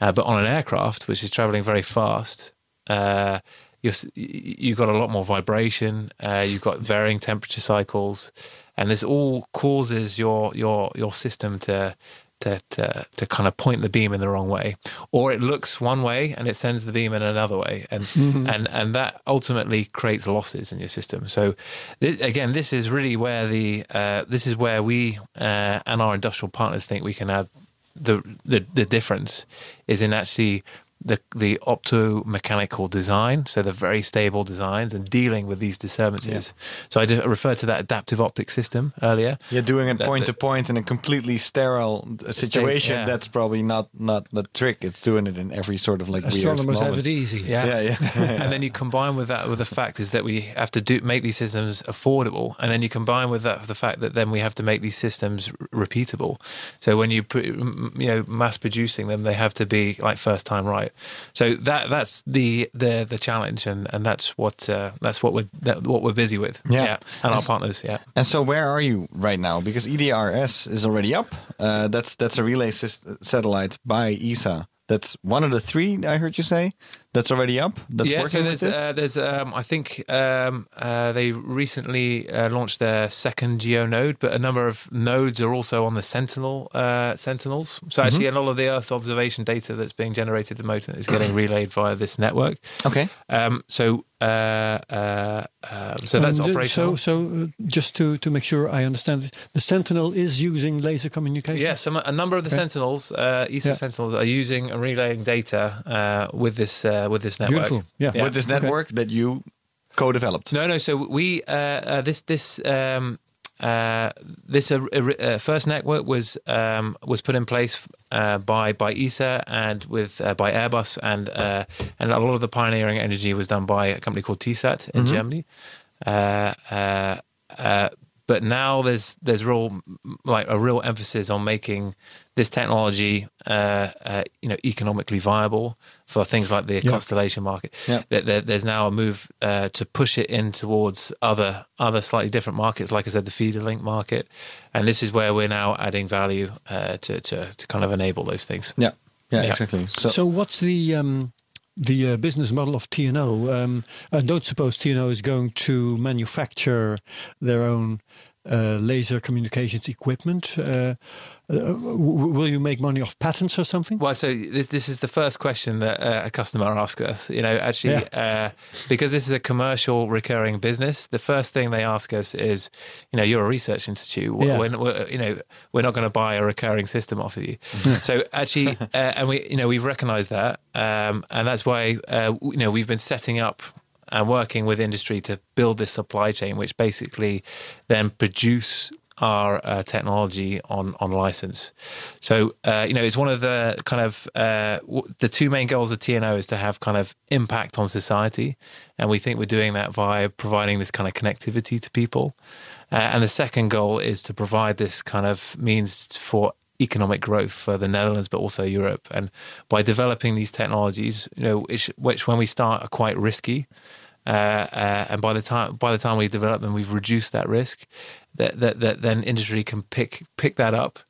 Uh, but on an aircraft, which is traveling very fast, uh, you're, you've got a lot more vibration. Uh, you've got varying temperature cycles, and this all causes your your your system to. To, to, to kind of point the beam in the wrong way, or it looks one way and it sends the beam in another way, and and and that ultimately creates losses in your system. So, again, this is really where the uh, this is where we uh, and our industrial partners think we can add the the, the difference is in actually the the optomechanical design, so the very stable designs and dealing with these disturbances. So I did refer to that adaptive optic system earlier. Yeah, doing it That- point to point in a completely sterile uh, situation. yeah. That's probably not not the trick. It's doing it in every sort of like weird Astronomers have it easy. Yeah. Yeah, yeah. and then you combine with that with the fact is that we have to do make these systems affordable, and then you combine with that with the fact that then we have to make these systems r- repeatable. So when you put you know mass producing them, they have to be like first time right. So that that's the the the challenge, and and that's what uh, that's what we're that, what we're busy with. Yeah. and our partners. Yeah. And so, where are you right now? Because EDRS is already up. Uh, that's that's a relay satellite by ESA. That's one of the three I heard you say. That's already up. That's yeah, working so with there's this. uh, there's um, I think um, uh, they recently uh, launched their second geo node, but a number of nodes are also on the Sentinel uh, Sentinels. So actually, a lot of the Earth observation data that's being generated at the moment is getting relayed via this network. okay. Um, so uh, uh, um, so that's And, uh, operational. So, so uh, just to, to make sure I understand, it, the Sentinel is using laser communication. Yes, some, a number of the Okay. Sentinels, uh, ESA Yeah. Sentinels, are using and relaying data uh, with this uh, with this network. Beautiful. Yeah. With this Okay. network that you co-developed. No, no. So we uh, uh, this this um, uh, this uh, uh, first network was um, was put in place uh, by by ESA and with uh, by Airbus and uh, and a lot of the pioneering energy was done by a company called Tesat in Germany. Uh, uh, uh, but now there's there's real like a real emphasis on making this technology, uh, uh, you know, economically viable for things like the constellation market. Yeah. There, there, there's now a move uh, to push it in towards other other slightly different markets, like I said, the feeder link market, and this is where we're now adding value uh, to, to to kind of enable those things. Yeah, yeah, Yeah. exactly. So, So, what's the um, the uh, business model of TNO? Um, I don't suppose TNO is going to manufacture their own uh, laser communications equipment. Uh, uh, will you make money off patents or something? Well, so this, this is the first question that uh, a customer asks us. You know, actually, uh, because this is a commercial recurring business, the first thing they ask us is, you know, you're a research institute. Yeah. When, we're, you know, we're not going to buy a recurring system off of you. so actually, uh, and we, you know, we've recognised that, um, and that's why, uh, you know, we've been setting up and working with industry to build this supply chain, which basically then produce our uh, technology on on license. So uh, you know, it's one of the kind of uh, w- the two main goals of TNO is to have kind of impact on society, and we think we're doing that via providing this kind of connectivity to people. Uh, and the second goal is to provide this kind of means for economic growth for the Netherlands, but also Europe. And by developing these technologies, you know, which, which when we start are quite risky, uh, uh, and by the time by the time we develop them, we've reduced that risk. That that, that then industry can pick pick that up,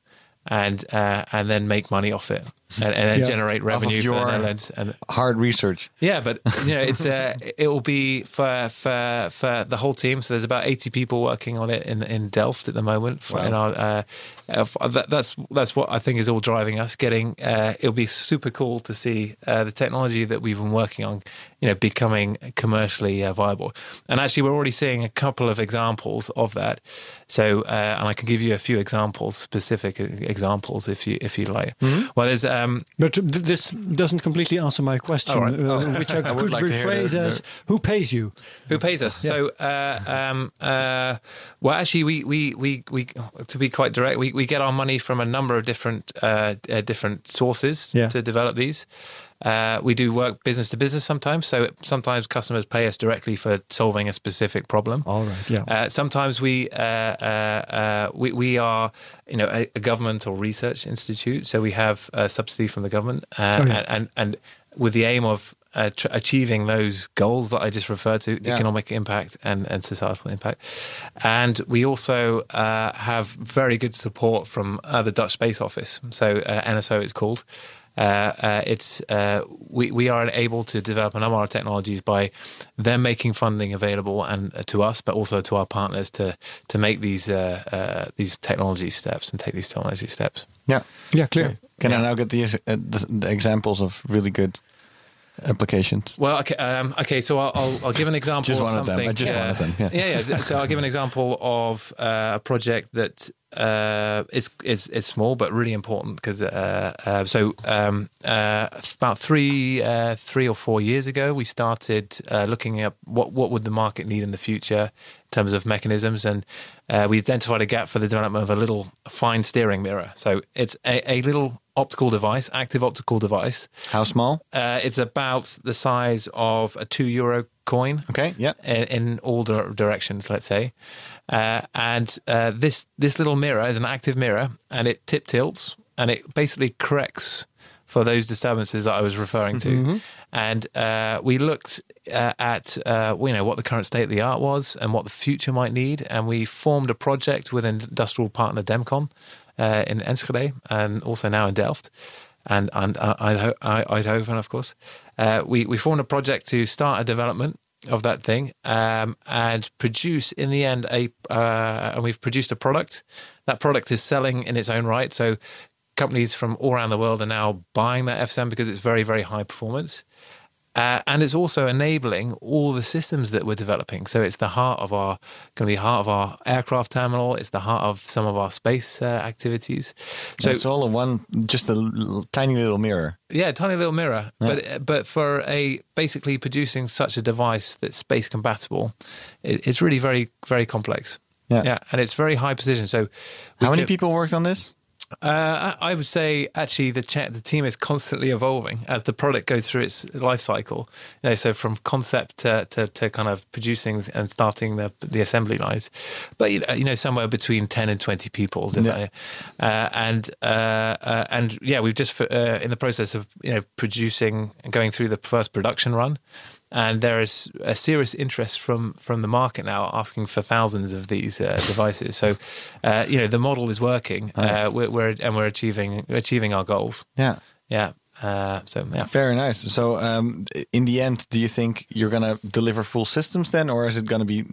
and uh, and then make money off it, and, and then Yeah. generate Off of revenue for your- the Netherlands. And hard research. yeah, but you know, it's uh, it will be for for for the whole team. So there's about 80 people working on it in in Delft at the moment. For, in our, uh, uh, that, that's that's what I think is all driving us. Getting uh, it'll be super cool to see uh, the technology that we've been working on, you know, becoming commercially uh, viable. And actually, we're already seeing a couple of examples of that. So, uh, and I can give you a few examples, specific examples, if you if you like. Well, there's um, But th- this doesn't completely answer my question, right. uh, which I, would could like rephrase as: Who pays you? Who pays us? So, uh, um, uh, well, actually, we, we, we, we, to be quite direct, we, we get our money from a number of different uh, uh, different sources Yeah. to develop these. Uh, we do work business to business sometimes. So sometimes customers pay us directly for solving a specific problem. All right, yeah. Uh, sometimes we, uh, uh, uh, we we are you know a, a government or research institute, so we have a subsidy from the government, uh, Oh, yeah. and, and and with the aim of uh, tr- achieving those goals that I just referred to, Yeah. economic impact and, and societal impact. And we also uh, have very good support from uh, the Dutch Space Office, so uh, NSO it's called. Uh, uh, it's uh, we we are able to develop a number of our technologies by them making funding available and uh, to us, but also to our partners to to make these uh, uh, these technology steps and take these technology steps. Yeah. Yeah, clear. Can I now get the, uh, the, the examples of really good applications? Well, okay, um, okay. So I'll, I'll, I'll give an example. Just of one of them. I just uh, one of them, yeah. yeah, yeah. So I'll give an example of uh, a project that uh, is is is small but really important because uh, uh, so um, uh, about three uh, three or four years ago we started uh, looking at what what would the market need in the future in terms of mechanisms and uh, we identified a gap for the development of a little fine steering mirror. So it's a, a little optical device, active optical device. How small? Uh, it's about the size of a two euro coin Okay. Yeah. in, in all dir- directions, let's say. Uh, and uh, this this little mirror is an active mirror, and it tip tilts, and it basically corrects for those disturbances that I was referring to. And uh, we looked uh, at uh, you know what the current state of the art was and what the future might need, and we formed a project with industrial partner Demcon uh, in Enschede and also now in Delft and and uh, Eindhoven, of course. Uh, we we formed a project to start a development of that thing um, and produce in the end a uh, and we've produced a product. That product is selling in its own right. So companies from all around the world are now buying that FSM because it's very very high performance. Uh, and it's also enabling all the systems that we're developing. So it's the heart of our, going to be heart of our aircraft terminal. It's the heart of some of our space uh, activities. So it's all in one, just a l- tiny little mirror. Yeah, tiny little mirror. But but for a basically producing such a device that's space compatible, it, it's really very very complex. Yeah. yeah, and it's very high precision. So, How many could- people worked on this? Uh, I would say actually the cha- the team is constantly evolving as the product goes through its life cycle. You know, so from concept to, to, to kind of producing and starting the the assembly lines, but you know, you know somewhere between ten and twenty people, Yeah. uh, and uh, uh, and yeah, we've just uh, in the process of you know producing and going through the first production run. And there is a serious interest from from the market now, asking for thousands of these uh, devices. So, uh, you know, the model is working. Nice. Uh, we're, we're and we're achieving achieving our goals. Yeah. Yeah. Uh, so yeah. Very nice. So, um, in the end, do you think you're going to deliver full systems then, or is it going to be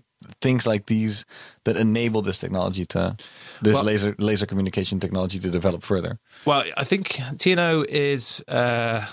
things like these that enable this technology to this Well- laser laser communication technology to develop further? Well, I think TNO is uh,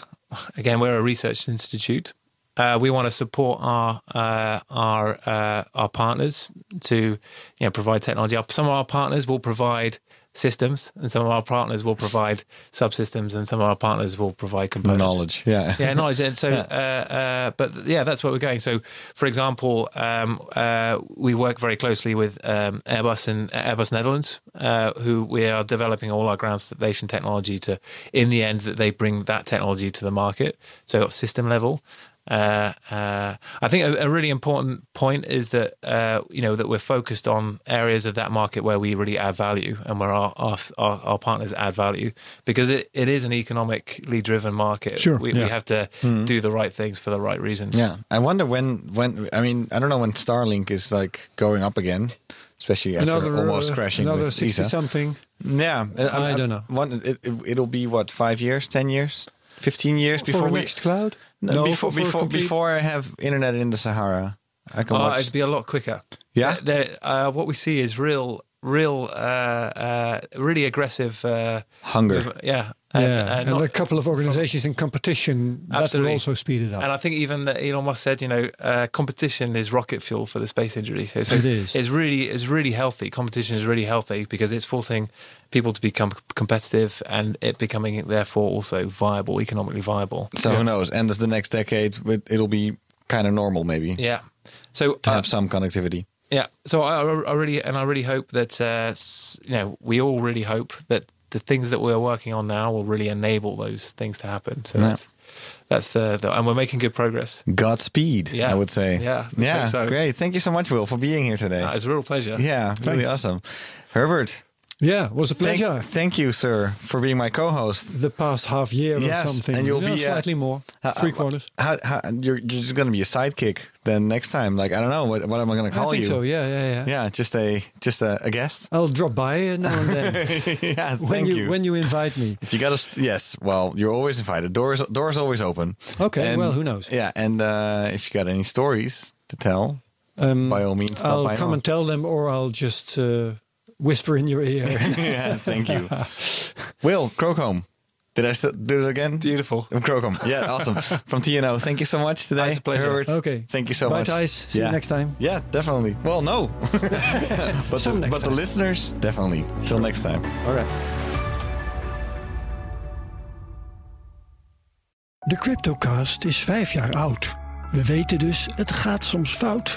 again we're a research institute. Uh, we want to support our uh, our uh, our partners to you know provide technology. Some of our partners will provide systems, and some of our partners will provide subsystems, and some of our partners will provide components. Knowledge. Yeah. yeah, knowledge. And so, uh, uh, but yeah, that's where we're going. So, for example, um, uh, we work very closely with um, Airbus and Airbus Netherlands, uh, who we are developing all our ground station technology to. In the end, that they bring that technology to the market. So, at system level. Uh, uh, I think a, a really important point is that uh, you know that we're focused on areas of that market where we really add value and where our our, our, our partners add value because it, it is an economically driven market. Sure, we, yeah. we have to do the right things for the right reasons. Yeah, I wonder when when I mean I don't know when Starlink is like going up again, especially after Another almost uh, crashing another with sixty ESA. something. Yeah, I don't know. One, it, it, it'll be what five years, ten years, fifteen years for before we next cloud. no, before for before complete- before I have internet in the Sahara. I can Oh, watch. it'd be a lot quicker. Yeah? There- uh, what we see is real, real, uh, uh, really aggressive uh, Hunger. movement. Yeah, yeah, and, not- a couple of organizations in competition that will also speed it up. And I think even that Elon Musk said, you know, uh, competition is rocket fuel for the space industry. So, so It is. It's really, it's really healthy. Competition is really healthy because it's forcing people to become competitive and it becoming therefore also viable, economically viable. so who knows? End of the next decade, it- it'll be kind of normal maybe Yeah. So to uh, have some connectivity. Yeah. So I, I really and I really hope that uh, you know we all really hope that the things that we're working on now will really enable those things to happen. So Yeah. that's that's the, the and we're making good progress. Godspeed, Yeah. I would say. Yeah, yeah, so. great. Thank you so much, Will, for being here today. Uh, it's a real pleasure. yeah, really awesome. Herbert, yeah, it was a pleasure. thank you, sir, for being my co-host. the past half year Yes, or something. and you'll Yeah, be, uh, slightly more, uh, three uh, quarters. How, how, you're, you're just going to be a sidekick then next time. Like I don't know what, what am I going to I call think you? so. Yeah, yeah, yeah. Yeah, just a just a, a guest. I'll drop by uh, now and then yeah, when thank you, you. when you invite me. if you got to, yes, well, you're always invited. Doors doors always open. Okay, And- well, who knows? Yeah, and uh, if you got any stories to tell, Um, by all means, stop I'll come and tell them, or I'll just uh, whisper in your ear. yeah, thank you. Will Crocombe. Did I still do it again? Beautiful. Crocombe. Yeah, awesome. From TNO. Thank you so much today. It's a pleasure. Herbert. Okay. Thank you so Bye, much. Thijs. See you next time. Yeah, definitely. Well, no. but the, but the listeners, definitely. Till next time. All right. De Cryptocast is vijf jaar oud. We weten dus, het gaat soms fout.